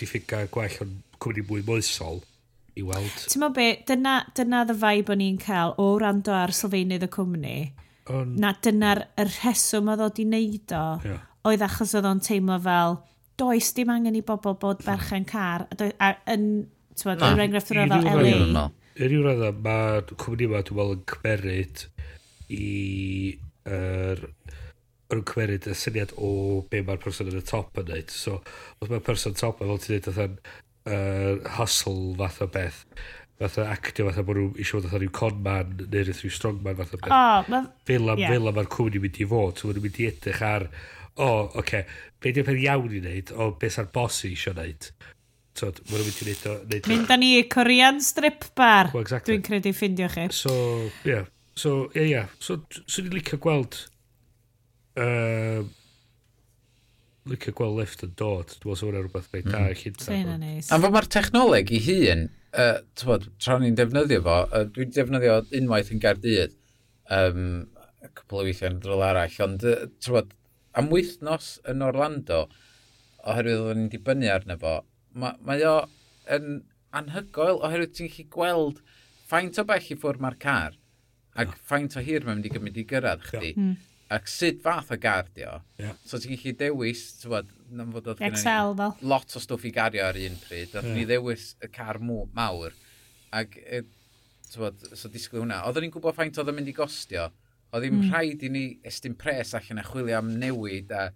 diffyga gwell o'n cwmni mwy moesol i weld. Ti'n meddwl be, dyna, dyna the vibe o'n i'n cael o rando ar sylfaenydd y cwmni. On... Na dyna'r rheswm oedd o di wneud o, yeah. oedd achos oedd o'n teimlo fel, does dim angen i bobl bod hmm. berchen car, a, a, yn, ti'n bod, yn er enghraifft yr fel Eli. Yn rhyw radda, mae'r cwmni yma, dwi'n meddwl, yn cymeryd i... Er, yn cymeriad y syniad o be mae'r person yn y top yn neud. So, os mae'r person top yn, fel ti'n dweud, uh, hustle fath o beth. Fath o actio fath o bod nhw eisiau fod fatha rhyw conman neu rhyw strongman fath o beth. Oh, ma... Fel am, yeah. fel am ar cwmni mynd i fod. So, nhw'n mynd i edrych ar, o, oh, oce, okay, be di'r peth iawn i wneud, o, beth sa'r bos i eisiau wneud. So, mae nhw'n mynd i wneud o... Neud mynd â ni Korean strip bar, well, exactly. dwi'n credu ffindio chi. So, ie. Yeah. So, ie, yeah, ie. Yeah. So, so i'n licio gweld... Uh, licio gweld lift yn dod. Dwi'n meddwl sy'n rhywbeth beth hmm. da i chynta. Sa'n yna neis. A fo mae'r technoleg i hun, uh, bod, tra ni'n defnyddio fo, uh, dwi'n defnyddio unwaith yn Gardydd, um, cwpl o weithiau yn drol arall, ond bod, am wythnos yn Orlando, oherwydd oedden ni'n dibynnu arno fo, mae, mae o yn anhygoel oherwydd ti'n gallu gweld faint o bell i ffwrdd mae'r car ac faint o hir mae'n mynd i gymryd i gyrraedd chdi. Yeah. Mm ac sut fath o gardio. Yeah. So ti'n gallu dewis, ti'n bod, fod oedd Excel fel. Lot o stwff i gario ar un pryd. Oedd yeah. ni ddewis y car mawr. Ac, e, bod, so disgwyl hwnna. Oedden ni'n gwybod faint oedd yn mynd i gostio. Oedd ddim mm. rhaid i ni estyn pres allan a chwilio am newid a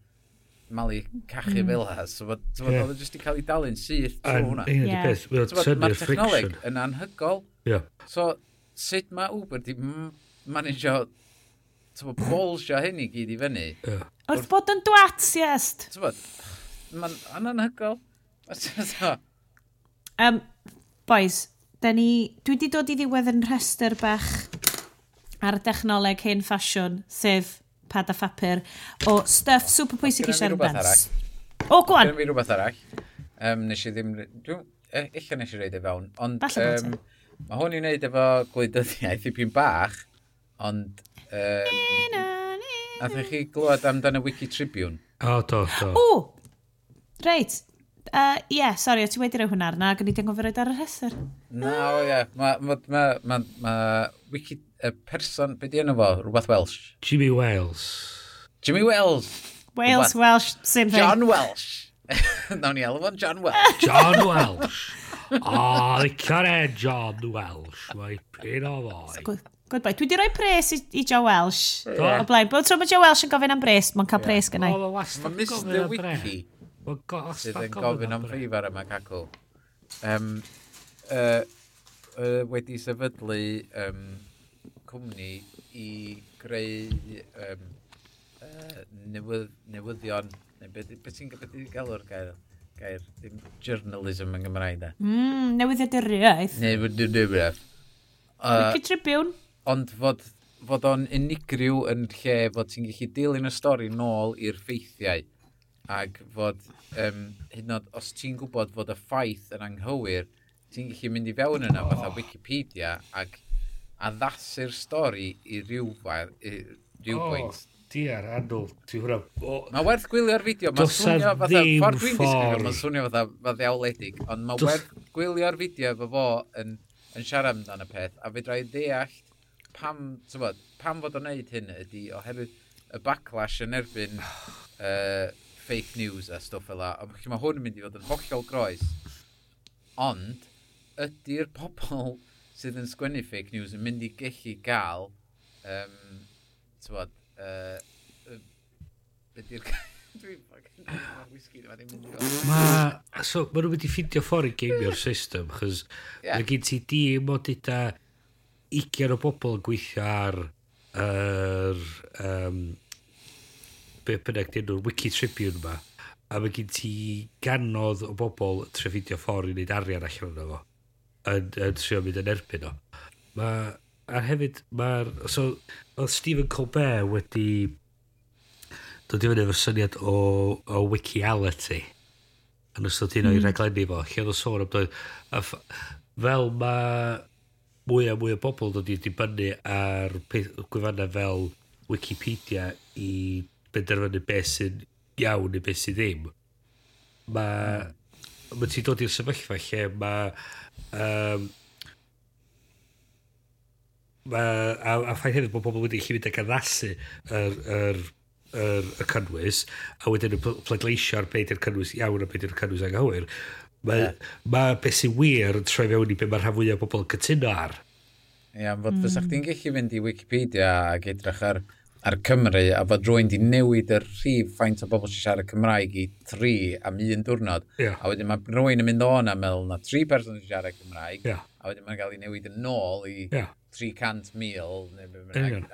malu cachu mm. fel ha. So, bod, bod, yeah. Oedd jyst i cael ei dalu'n syth trwy hwnna. Yeah. Mae'r technoleg yn anhygol. Yeah. So, sut mae Uber di manage so, bolsio hyn i gyd i fyny. Yeah. Wrth bod yn dwat, siest. Mae'n anhygol. anhygoel. um, boys, da ni... Dwi wedi dod i ddiwedd yn rhestr bach ar y dechnoleg hen ffasiwn, sef pad a phapur, o stuff super pwysig i siarad amdans. O, gwan! Dwi'n rhywbeth arall. Um, nes i ddim... Dwi'n... Illa e, nes i reid e fewn. Ond, Falle um, mae hwn i wneud efo gwleidyddiaeth i pyn bach, ond Um, Athyn chi glwad amdan y Wiki Tribune? O, oh, do, do. O, reit. Uh, Ie, yeah, sori, o ti wedi rhoi hwnna arna, gan o'n i ddim gofio ar y rheswr. Na, o ie. Mae ma, ma, ma, ma Wiki, y person, be di enw fo, rhywbeth Welsh? Jimmy Wales. Jimmy Wales. Wales, rhywbeth. Welsh, same thing. John Welsh. *laughs* Nawn ni elw John Welsh. John Welsh. O, oh, licio'r e John Welsh. Mae pyn o foi. Goodbye. Dwi wedi rhoi pres i, i Joe Welsh. Do. O blaen. Bob tro mae Joe Welsh yn gofyn am bres, mae'n cael pres gynnau. O, wastad Mae gofyn Mr am bres. Wiki Mae'n go- sydd yn gofyn am bres. ffrif ar y macacl. Um, uh, uh, wedi sefydlu um, cwmni i greu um, uh, newydd, newyddion. Neu beth be ti'n be ti'n galw'r gair? gair ddim journalism yn Gymraeg da. Mm, newyddiaduriaeth. Neu Uh. Wiki Tribune ond fod, fod o'n unigryw yn lle fod ti'n gallu dilyn y stori nôl i'r ffeithiau. Ac fod um, hyd yn oed os ti'n gwybod fod y ffaith yn anghywir ti'n gallu mynd i fewn yna oh. fatha Wikipedia ac addasu'r stori i rywfair i rywbwynt oh. Diar, anwl, ti hwnna... O... Mae werth gwylio'r fideo, mae'n swnio fatha... Ffordd dwi'n disgwyl, mae'n swnio fatha faddewledig, ond mae Dos... werth gwylio'r fideo efo fo yn, yn siarad amdano y peth, a fe drai ddeall pam, bod, pam fod o'n neud hyn ydy oherwydd y backlash yn erbyn *sighs* uh, fake news a stwff fel la. Mae hwn yn mynd i fod yn hollol groes. Ond, ydy'r pobl *laughs* sydd yn sgwennu fake news yn mynd i gellu gael um, bod, uh, ydy'r... Mae... So, ma nhw'n mynd i ffindio ffordd i geimio'r system, chos yeah. mae gen ti di modita 20 o bobl yn gweithio ar yr... Um, be bynnag dyn nhw'r Wiki Tribune yma. A mae gen ti ganodd o bobl trefydio ffordd i wneud arian allan o'n efo. Yn, yn trio mynd yn erbyn o. ma, A hefyd, mae'r... So, oedd Stephen Colbert wedi dod i fyny efo syniad o, o wikiality yn ystod un o'i mm. reglenni fo, lle oedd o sôn am doedd. Fel mae mwy a mwy o bobl dod i dibynnu ar gwefanna fel Wikipedia i benderfynu beth sy'n iawn neu beth sy'n ddim. Mae ma ti'n dod i'r sefyllfa lle mae... Um, ma, a, a ffaith hefyd bod pobl wedi gallu mynd ag addasu yr, yr, yr, y cynnwys, a wedyn y pleidleisio ar beth yw'r cynnwys iawn a beth yw'r cynnwys anghywir. Mae yeah. ma beth sy'n wir yn troi fewn i beth mae'r rhan fwyaf o bobl yn cytuno ar. Ie, yeah, fod mm. fysa chdi'n gallu fynd i Wikipedia ac edrych ar, ar Cymru a fod rwy'n di newid yr rhif faint o bobl sy'n siarad Cymraeg i tri am un diwrnod. Yeah. A wedyn mae rwy'n yn mynd o'n am meddwl na tri person sy'n siarad Cymraeg. Yeah. A wedyn mae'n cael ei newid yn ôl i yeah. 300,000 neu beth bynnag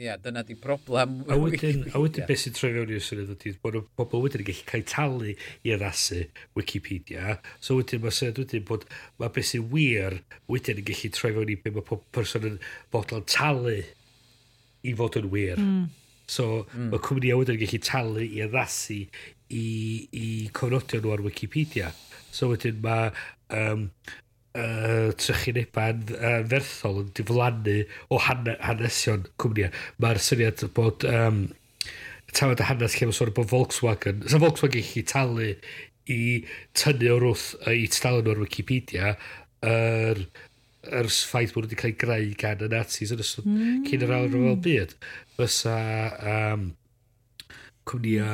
yeah, dyna di problem. A wedyn, *laughs* a wedyn beth sy'n troi fewn i'r syniad ydy, bod y bobl wedyn yn gallu cael talu i addasu Wikipedia, so wedyn mae syniad wedyn bod mae beth sy'n wir wedyn yn gallu troi fewn i beth mae pob person yn bodlon talu i fod yn wir. Mm. So mm. mae cwmnïau wedyn yn gallu talu i addasu i, i cofnodion nhw ar Wikipedia. So wedyn mae um, uh, trychineba'n uh, ferthol yn diflannu o han hanesion cwmnïau. Mae'r syniad bod um, tawad y hanes lle mae'n sôn bod Volkswagen, sa Volkswagen chi talu i tynnu o'r wrth i tydalen o'r Wikipedia yr er, er ffaith bod wedi cael ei greu gan y Nazis yn ystod mm. cyn yr awr fel byd. Fysa um, cwmni a,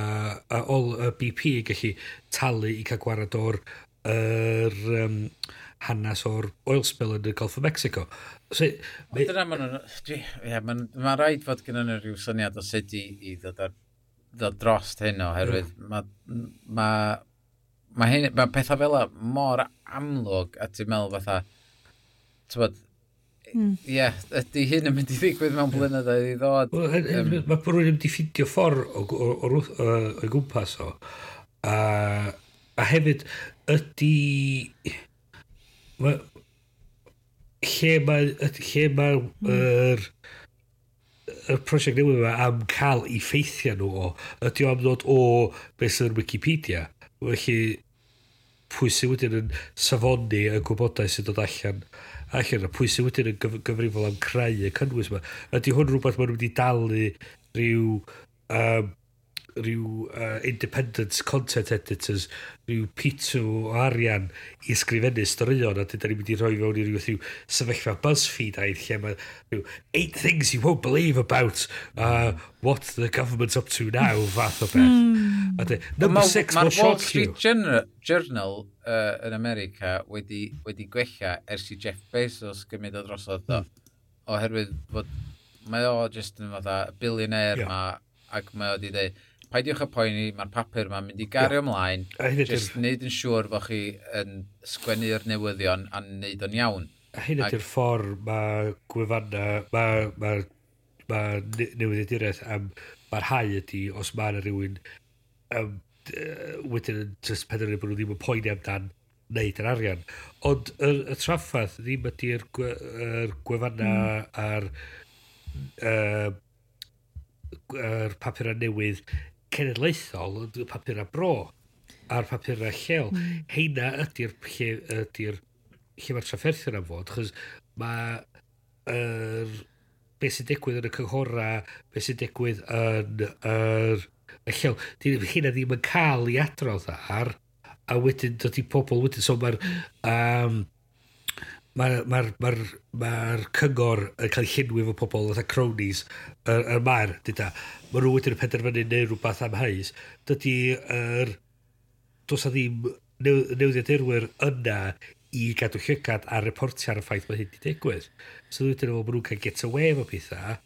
uh, uh, BP yn gallu talu i cael gwarad o'r er, um, hanes o'r oil spill yn y Gulf of Mexico. So, me... Dyna ma'n... Ie, yeah, mae'n ma rhaid fod gen nhw rhyw syniad o sut i, i ddod, ar, ddod drost hyn oherwydd mae... Ma, ma, hyn, mae pethau fel y mor amlwg a ti'n meddwl fatha, ti'n bod, hmm. ie, mm. yeah, ydy hyn yn mynd i ddigwydd mewn blynyddoedd i ddod. Well, um, mae bod rhywun wedi ffindio ffordd o'i gwmpas o. A, a hefyd, ydy Ma, lle mae lle mae mm. y prosiect newydd yma am cael effeithiau nhw o ydy o am ddod o beth sy'n Wikipedia felly pwy sy'n wedyn yn safoni y gwybodaeth sy'n dod allan allan a pwy sy'n wedyn yn gyf gyfrifol am creu y cynnwys yma? Ydy hwn rhywbeth maen nhw wedi dalu rhyw um, rhyw uh, independent content editors, rhyw pitw o arian i ysgrifennu storion, a dydyn ni'n mynd i roi fewn i rhyw, rhyw sefyllfa BuzzFeed aidd lle mae rhyw eight things you won't believe about uh, what the government's up to now fath o beth. Hmm. a De, number ma, six ma will shock you. Wall Street Journal, Journal uh, yn America wedi, wedi gwella ers i Jeff Bezos gymryd o drosodd mm. oherwydd fod mae o just yn fatha billionaire yeah. ma ac mae o wedi dweud paidiwch y poeni, mae'r papur yma'n mynd i gario ymlaen, jyst wneud yn siŵr bod chi yn sgwennu'r newyddion a wneud o'n iawn. A hyn ydy'r ffordd mae gwefanna, mae ma, ma newyddiaduraeth am barhau ydy os mae yna rhywun um, wedyn yn just penderfynu bod nhw ddim yn poeni amdan wneud yr arian. Ond y, y traffaith ddim ydy'r gwe, er gwefanna mm. a'r uh, er papurau newydd cenedlaethol yn papur a bro a'r papurau lleol. Mm. Heina ydy'r lle, ydy lle mae'r trafferthu'n am fod, chos mae er, beth sy'n digwydd yn y cynghora, beth sy'n digwydd yn yr y lleol. Di, Heina ddim yn cael ei adrodd ar, a wedyn dod i pobl wedyn. So mae'r um, mm mae'r ma ma ma cyngor yn cael ei llenwi fo pobl, oedd y cronies, yr, yr maer, dyda. Mae nhw wedi'n penderfynu neu rhywbeth am hais. Dydy, er, dos a ddim newyddiad irwyr yna i gadw llygad a reportio ar y ffaith mae hyn wedi digwydd. So dwi'n meddwl bod nhw'n cael get away efo pethau,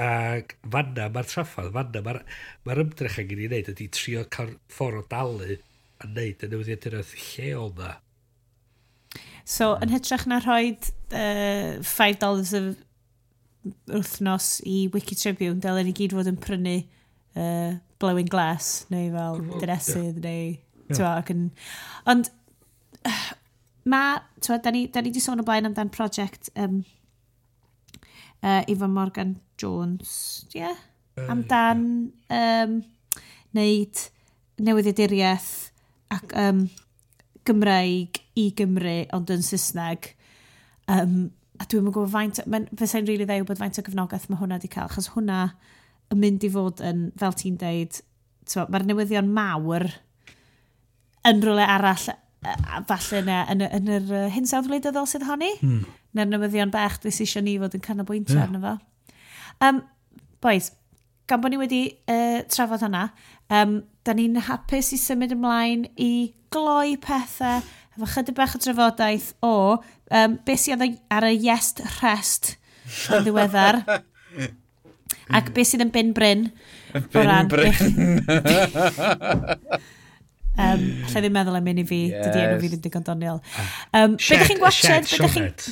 ac fanna mae'r traffadd, fanna mae'r ma ymdrech angen i wneud ydy trio cael ffordd o dalu a wneud y newyddiad irwyr lleol na. So, yn hytrach na rhoi uh, $5 y wythnos i Wiki Tribune, dylen ni gyd fod yn prynu uh, blowing glass, neu fel dynesydd, yeah. neu... Yeah. ac yn... Ond, uh, mae... Da ni di sôn o blaen amdan prosiect um, uh, Ivan Morgan Jones, ie? Yeah? Uh, amdan yeah. um, neud newyddiaduriaeth ac um, Gymraeg i Gymru, ond yn Saesneg. Um, a dwi'n mynd gwybod faint, fysai'n rili really ddeu bod faint o gyfnogaeth mae hwnna wedi cael, achos hwnna yn mynd i fod yn, fel ti'n deud, mae'r newyddion mawr yn rhywle arall a falle yna yn, yn, yn yr uh, hyn wleidyddol sydd honni. Hmm. Na'r newyddion bach dwi eisiau ni fod yn canolbwyntio yeah. arno fo. Um, boys, gan bod ni wedi uh, trafod hwnna, um, da ni'n hapus i symud ymlaen i gloi pethau efo chydig bach o drafodaeth o um, beth sydd ar y iest rest yn ddiweddar. *laughs* ac beth sydd yn bin bryn. Bin ran, bryn. um, *laughs* lle ddim meddwl am mynd i fi, yes. dydy enw fi ddim digon doniol. Um, Shed, chi'n gwachod? Shed, Sionet.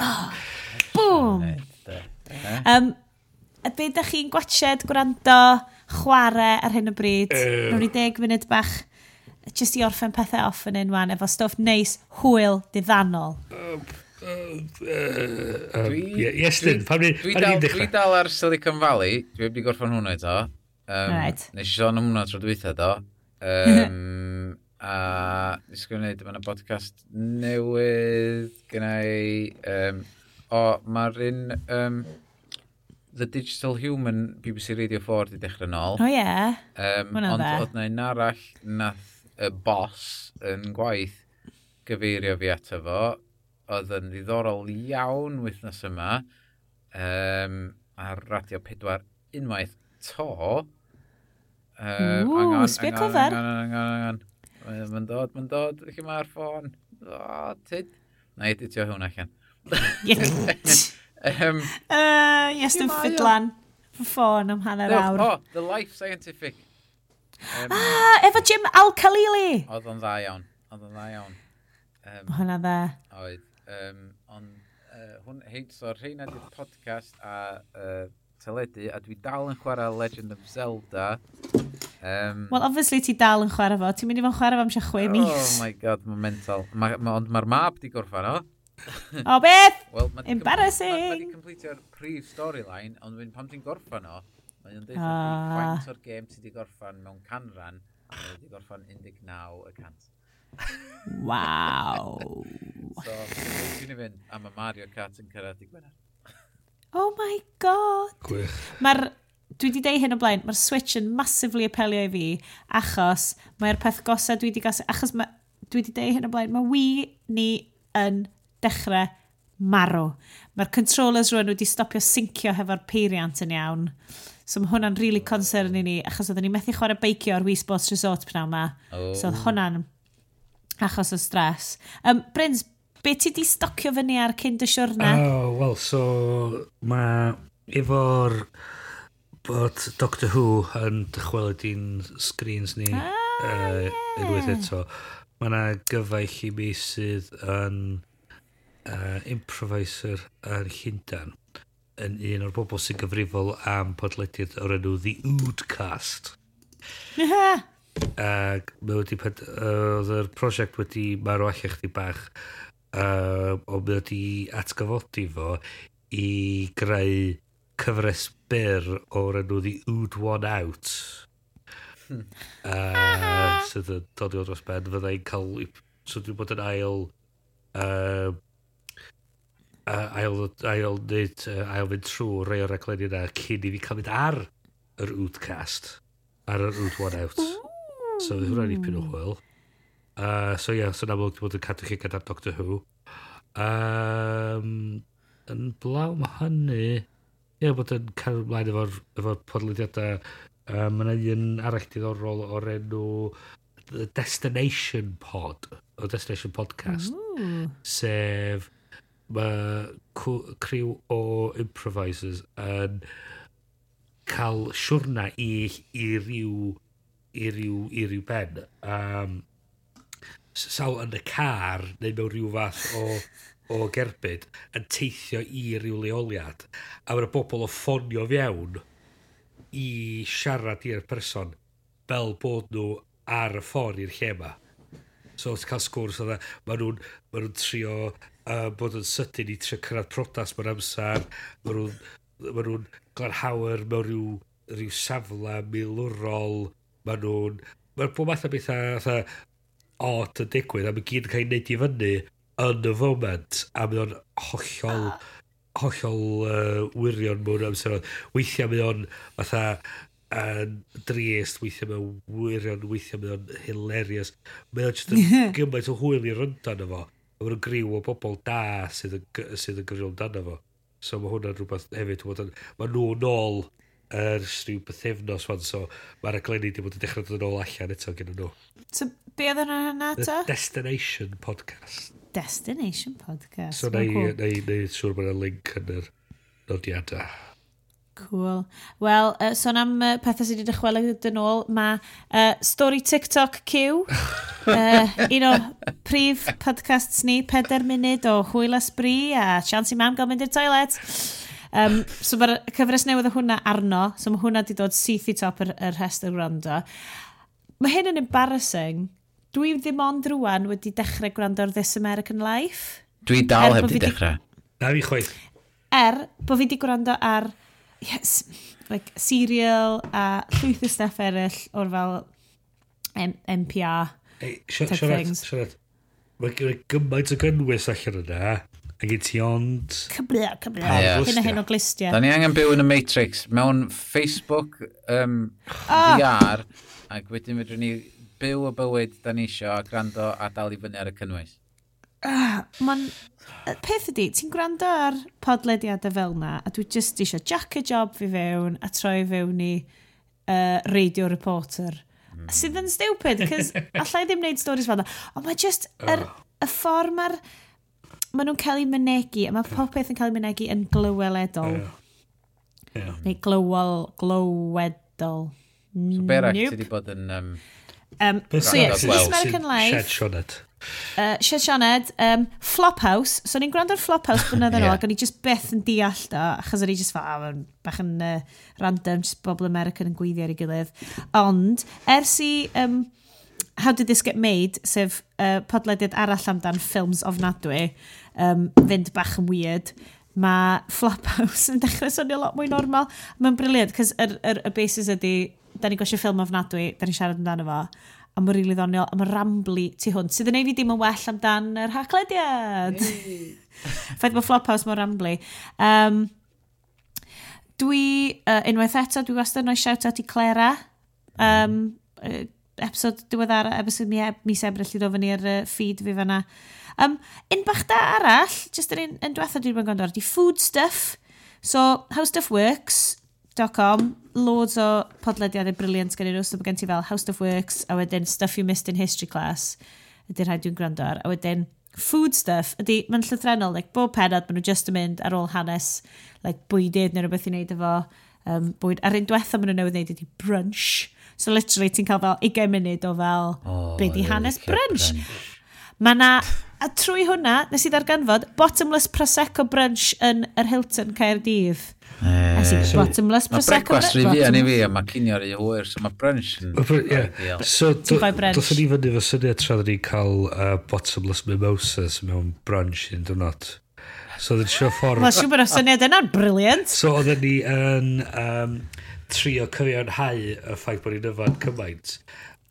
Oh, *gasps* boom! Um, be da chi'n gwachod, gwrando, chwarae ar hyn o bryd? Uh. Rwy'n i deg munud bach jyst i orffen pethau off yn unwan efo stwff neis, hwyl, diddanol. Um, Iestyn, pan ni'n dechrau? Dwi dal ar Silicon Valley, dwi wedi gorffan hwnna eto. Um, right. Nes i sôn am hwnna tro dwytha do. *laughs* Um, a nes i gwneud, mae podcast newydd gyda i... Um, o, mae'r un... Um, The Digital Human BBC Radio 4 wedi dechrau nôl. O oh, ie. Yeah. Um, ond oedd na un arall nath y bos yn gwaith gyfeirio fi ato fo. Oedd yn ddiddorol iawn wythnos yma um, ar Radio 4 unwaith to. Um, Ww, sbio cyfer. Mae'n dod, mae'n dod, lle mae'r ffôn. O, tyd. Na i ditio hwn allan. um, uh, yes, *laughs* dim ffidlan. Ffôn am hanner awr. Oh, the life scientific Um, ah, efo Jim Al-Khalili. Oedd o'n dda iawn. Oedd o'n dda iawn. Um, o hwnna dda. Oedd. Um, on, uh, hwn, hei, so, rheina di'r podcast a uh, teledu, a dwi dal yn chwarae Legend of Zelda. Um, Wel, obviously ti dal yn chwarae fo. Ti'n mynd i fo'n chwarae fo am siach chwe mis. Oh my god, mae'n mental. Ma, ma, ond mae'r map di gorffan o. o beth? Well, ma Embarrassing! Mae ma di completio'r prif storyline, ond pan ti'n gorffan o, Mae o'n dweud ah. faint o'r gêm ti wedi gorffan mewn canran, a mae wedi gorffan 19 y cant. Waw. *laughs* so, ti'n i fynd, a mae Mario Kart yn cyrraedd i Gwener. Oh my god. Gwych. Mae'r dwi wedi deud hyn o blaen, mae'r Switch yn massively apelio i fi, achos mae'r peth gosa dwi wedi gas... Achos ma, dwi wedi deud hyn o blaen, mae Wii ni yn dechrau marw. Mae'r controllers rwy'n wedi stopio syncio hefo'r peiriant yn iawn. So mae hwnna'n really concern i ni, achos oedden ni methu chwarae beicio ar Wii Sports Resort pan yma. Oh. So oedd oh. hwnna'n achos o stres. Um, Brins, be ti di stocio fyny ar cyn dy siwrna? Oh, wel, so mae efo'r bod Doctor Who yn dychwelyd i'n screens ni ah, uh, yeah. unwaith eto. Mae yna gyfaill i mi sydd yn uh, improviser yn Llundan yn un o'r bobl sy'n gyfrifol am podlediad o'r enw The Oodcast. *laughs* Ac mae wedi... Oedd yr prosiect wedi marw allech chdi bach. Uh, ond mae wedi atgyfodi fo i greu cyfres byr o'r enw The Ood One Out. Uh, *laughs* sydd yn dod i o dros ben, fyddai'n cael... So dwi'n bod yn ail... Uh, ail, ail, neud, ail fynd trwy rei o'r aglenni yna cyn i fi cael mynd ar yr Oodcast, ar yr Oot One Out. So fydd hwnna'n ipyn o hwyl. Uh, so ie, yeah, so'n amlwg wedi bod yn cadw chi gyda'r Doctor Who. Um, yn blaw mae hynny, ie, yeah, bod yn cael ymlaen efo'r efo podlediadau. Um, mae'n un arall diddorol o'r enw The Destination Pod, o Destination Podcast, Ooh. sef mae criw o improvisers yn cael siwrna i, i ryw i ryw, i ryw ben. Um, sawl yn y car neu mewn rhyw fath o, o gerbyd yn teithio i ryw leoliad a mae'r bobl o ffonio fewn i siarad i'r person fel bod nhw ar y ffordd i'r lle yma so ti'n cael sgwrs oedd e, maen nhw'n ma nhw trio uh, bod yn sydyn i trio cyrraedd prodas mewn amser. Mae nhw'n ma nhw glanhawer mewn rhyw, rhyw safle milwrol. Mae nhw'n... mae'r bob math o bethau atha od yn digwydd a mae gyd yn cael ei wneud i fyny yn y foment a mae o'n hollol ah. hollol uh, wirion mewn amser oedd. Weithiau mae o'n fatha yn drist, weithiau mae o'n wirion, weithiau mae o'n hilarious. Mae o'n just yn gymaint o hwyl i ryndan efo mae'n griw o bobl da sydd yn, sydd yn gyfrifol dan efo. So mae hwnna'n rhywbeth hefyd. Mae nhw'n ôl yr er, rhyw bythefnos fan, so mae'r aglenni wedi bod yn dechrau dod yn ôl allan eto gen nhw. So, be oedd yna yna eto? The Destination Podcast. Destination Podcast. So, na i, cool. na i, na i siŵr bod yna link yn yr nodiadau. Cool. Wel, uh, sôn am uh, pethau sydd wedi dychwelyd yn ôl, mae uh, Story TikTok Q, *laughs* uh, un o prif podcasts ni, peder munud o hwyl ysbri a chance i mam gael mynd i'r toilet. Um, so mae'r cyfres newydd o hwnna arno, so mae hwnna wedi dod syth i top yr, yr rhestr gwrando. Mae hyn yn embarrassing. Dwi ddim ond rwan wedi dechrau gwrando ar This American Life. Dwi dal er heb di dechrau. Na er fi chwaith. Er, bod fi wedi gwrando ar yes, like, serial a llwyth o stuff eraill o'r fel M NPR hey, type things. Siarad, mae gen i gymaint o gynnwys allan yna. A gen ti ond... Cybla, cybla. Hyn a hyn o glistiau. Da ni angen byw yn y Matrix. Mewn Facebook um, oh. Ah! VR. Ac wedyn fedrwn ni byw y bywyd da ni isio a gwrando a dal i fyny ar y cynnwys. Ah, uh, Mae'n... Peth ydy, ti'n gwrando ar podlediadau fel na, a dwi just eisiau jack a job fi fewn a troi fewn i uh, radio reporter. Mm. Sydd yn stupid, cos *laughs* allai ddim wneud stories fel na. Ond mae just yr, oh. y ffordd mae'r... Mae nhw'n cael eu mynegu, a mae popeth yn cael ei mynegu yn glyweledol. Yeah. Neu glywol, glywedol. So, Berach, nope. ti wedi bod yn... Um, um, so, yeah, American Life. Shed Sioned. Uh, Sian Sianed, um, Flophouse. So ni'n gwrando'r Flophouse blynedd *laughs* yn ôl, ac o'n i just beth yn deall da, achos o'n i just fa, ah, bach yn uh, random, just bobl American yn gweithio ar ei gilydd. Ond, ers i... Um, How Did This Get Made, sef uh, podlediad arall amdan ffilms ofnadwy, um, fynd bach yn weird, mae Flophouse *laughs* yn dechrau swnio lot mwy normal. Mae'n briliant, cos y er, er, er basis ydy, da ni gosio ffilm ofnadwy, da ni siarad amdano fo, a mae'n rili really ddoniol, a mae'n rambly tu hwn, sydd yn ei fi dim yn well amdan yr haclediad. *laughs* Ffaith bod Flophouse mae'n rambly. Um, dwi, uh, unwaith eto, dwi wastad yn oes shout-out i Clara. Um, uh, episod diweddar, episod mi, e- mis ebryll i ddod fyny ar uh, feed fi fanna. Um, un bach da arall, jyst un, un diwethaf dwi'n gwneud ar, di food stuff. So, howstuffworks.com loads o podlediadau briliant gen i nhw, so mae gen ti fel House of Works, a wedyn Stuff You Missed in History Class, ydy'r rhaid dwi'n gwrando ar, a wedyn food stuff, ydy, mae'n llythrenol, like, bob penod, maen nhw just yn mynd ar ôl hanes, like, bwydydd neu rhywbeth i wneud efo, um, bwyd. A'r un diwethaf maen nhw newydd wneud ydy brunch. So literally, ti'n cael fel 20 munud o fel, oh, be di hanes brunch. brunch. Mae na, a trwy hwnna, nes i ddarganfod, bottomless Prosecco brunch yn yr Hilton Caerdydd. Eh, a sy'n so, bottomless prosecco. Mae brecwast rhi fi, ni fi, a mae cinio rhi hwyr, so mae brunch yn... Yeah. So, dos ni fyny fo syniad tra ni cael uh, bottomless mimosas mewn brunch yn dwrnod. So, oedd yn siw ffordd... Mae'n siw bod o syniad yna'n briliant. So, oedden ni yn um, trio cyfiawnhau y ffaith bod ni'n yfad cymaint.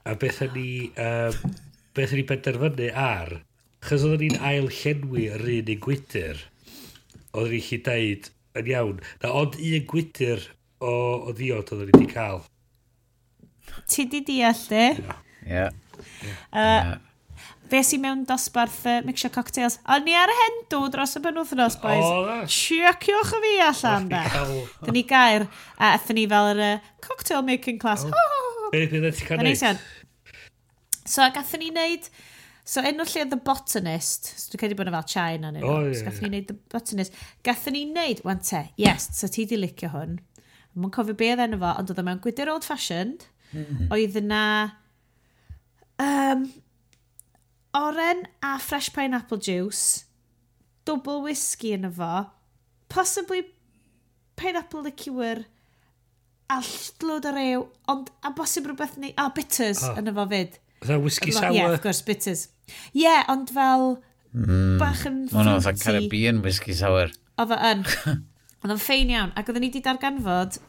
A beth ni, um, beth ni benderfynu ar, chos oedden ni'n ail llenwi yr un i gwydyr, oedden ni'n chi deud, yn iawn. Na, ond un gwydr o, o ddiod oedden ni wedi cael. Ti di deall di? Ie. Fe i mewn dosbarth uh, mixio cocktails. O'n ni ar y hendw dros y benwthnos, boys. Oh, Siociwch y fi allan, da. Dyn ni gair, a eithon ni fel yr uh, cocktail making class. Oh. Oh. Be, be, be, be, be, be, be, be, be, be, So enw lle The Botanist, so dwi'n credu bod yna fel China neu oh, yeah, so gathen yeah. ni wneud The Botanist. Gathen ni wneud, wan te, yes, so ti di licio hwn. Mae'n cofio be oedd enw fo, ond oedd yma'n gwydr old fashioned. Mm -hmm. Oedd yna um, oren a fresh pineapple juice, double whisky yn fo, possibly pineapple liqueur, a llwyd o rew, ond a bosib rhywbeth ni, a bitters oh. yn fo fyd. Fytha whisky sour? Yeah, of course, bitters. Ie, yeah, ond fel mm. bach yn fruity. Ond oedd Caribbean whisky sour. Oedd o yn. *laughs* Oedd o'n ffein iawn. Ac oedden ni wedi darganfod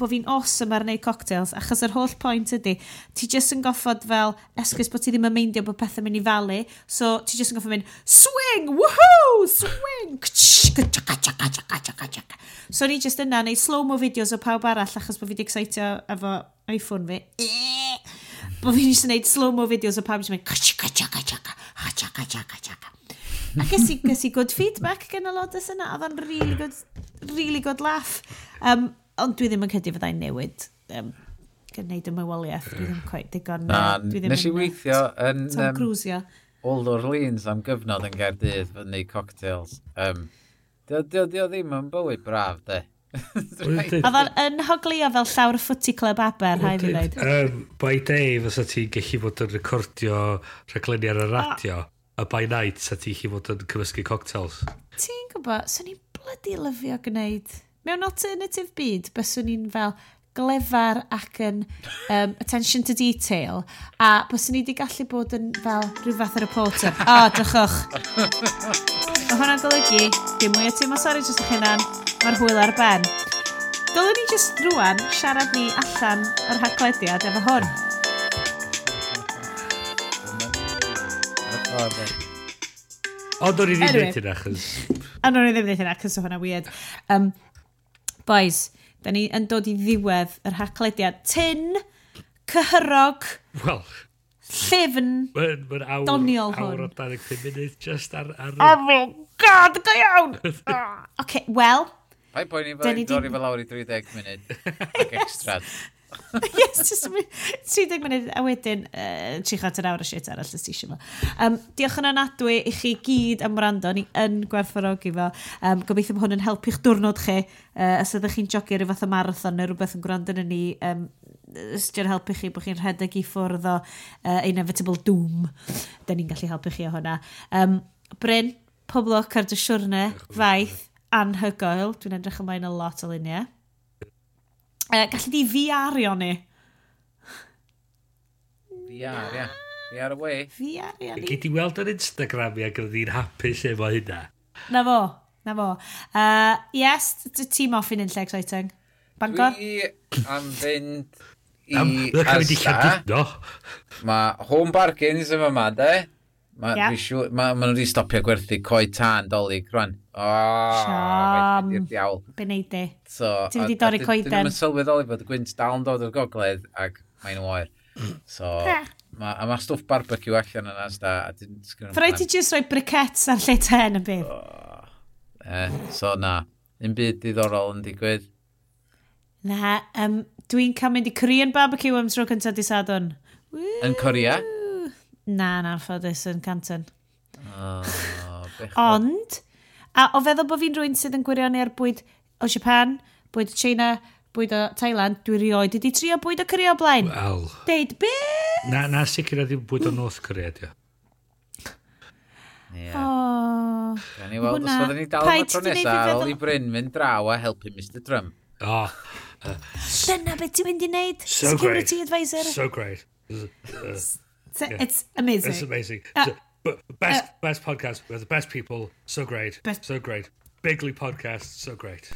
bod fi'n awesome ar wneud cocktails, achos yr holl pwynt ydy, ti jyst yn goffod fel, esgus bod ti ddim yn meindio bod pethau mynd i falu, so ti jyst yn goffod mynd, swing, woohoo, swing, So ni jyst yna, neu slow-mo videos o pawb arall, achos bod fi wedi excitio efo iPhone fi bod fi'n eisiau gwneud slow-mo fideos o pam eisiau mynd cachaca, cachaca, cachaca, cachaca. A ges i, ges i good feedback gen y lodes yna. Oedd o'n really good, really good laugh. Um, ond dwi ddim yn credu fyddai'n newid um, gwneud y mywoliaeth. Dwi ddim quite digon. Na, dwi ddim nes i weithio yn... Tom Cruisio. Old Orleans am gyfnod yn Gaerdydd fyny cocktails. Um, dio, dio, Dio ddim yn bywyd braf, de. *laughs* Oedd o'n yn hoglio fel llawr y footy club aber, rhaid i ddweud. Um, by day, fysa ti'n gallu bod yn recordio rhaglenni ar y radio, a by night, sa ti'n gallu bod yn cymysgu cocktails. Ti'n gwybod, swn i'n blydi lyfio gwneud. Mewn alternative byd, byswn i'n fel, glefar ac yn um, attention to detail a bys i wedi gallu bod yn fel rhyw fath o reporter. O, oh, drychwch. *laughs* Mae hwnna'n golygu, dim mwy o teimlo sori dros eich hunan. Mae'r hwyl ar ben. Dylwn ni jyst rwan siarad ni allan o'r haglediad efo hwn. Ond o'n i'n Anyway. wneud hynna, chys. A nhw'n i ddim wneud hynna, cys o hwnna weird. Um, boys, da ni yn dod i ddiwedd yr haglediad. Tin, cyhyrog, Wel, llyfn. mae'n ma awr... Doniol hwn. Awr o 25 munud, just ar... ar... Oh my god, go iawn! Oce, *laughs* okay, wel, Pa'i poen i fel dorri fel awr i 30 munud *laughs* ac extrad. *laughs* yes, just 30 munud a wedyn uh, tri chant yn awr o shit arall ys ti eisiau fo. Um, diolch yn anadwy i chi gyd am wrando, ni yn gwerthfawrogi fo. Um, gobeithio bod hwn yn helpu'ch diwrnod chi, uh, os ydych chi'n jogio rhyw fath o marathon neu rhywbeth yn gwrando yn ni, um, ysdi'n helpu chi bod chi'n rhedeg i ffwrdd o uh, inevitable doom. Da ni'n gallu helpu chi o hwnna. Um, Bryn, pob lwc ar dy siwrne, faith anhygoel. Dwi'n edrych ymlaen a lot o luniau. Uh, gallu di VR-io ni? VR, ia. VR away. VR, ia. Gyd i weld ar Instagram i ac oedd hi'n hapus efo hynna. Na fo, na fo. Uh, yes, ti'n off in un lle exciting. Bangor? Dwi am fynd i Asda. Mae home bargains yma ma, de. Mae yeah. ma, ma nhw wedi stopio gwerthu coi tan dolyg rwan. O, Siam. i'r diawl. Be neud di? So, Ti wedi dorri coeden. Dyn nhw'n sylweddoli bod y gwynt dal yn dod o'r gogledd ac mae'n oer. So, ma, a mae stwff barbecue allan yna sda. Fyrai ti jyst rhoi briquettes ar lle ten yn bydd? Oh, eh, so, na. Un byd diddorol yn digwydd. Na, um, dwi'n cael mynd i Korean barbecue am tro cyntaf di sadwn. Yn Corea? Woo! Na, na, ffodus yn Canton. Oh, Ond, a o feddwl bod fi'n rwy'n sydd yn gwirionu ar bwyd o Japan, bwyd o China, bwyd o Thailand, dwi rioed wedi trio bwyd o Corea o blaen. Wel. Deud be? Na, na sicr ydy bwyd o North Korea, dio. Yeah. Oh, da ni weld os fydden ni dal yn tro nesaf ar ôl i Bryn mynd draw a helpu Mr Trump. Oh. Uh, Dyna beth ti'n mynd i wneud? So Security great. advisor. So great. Uh, So, yeah. It's amazing. It's amazing. Uh, So, but best, best podcast. We're the best people. So great. Best- So great. Bigly podcast. So great.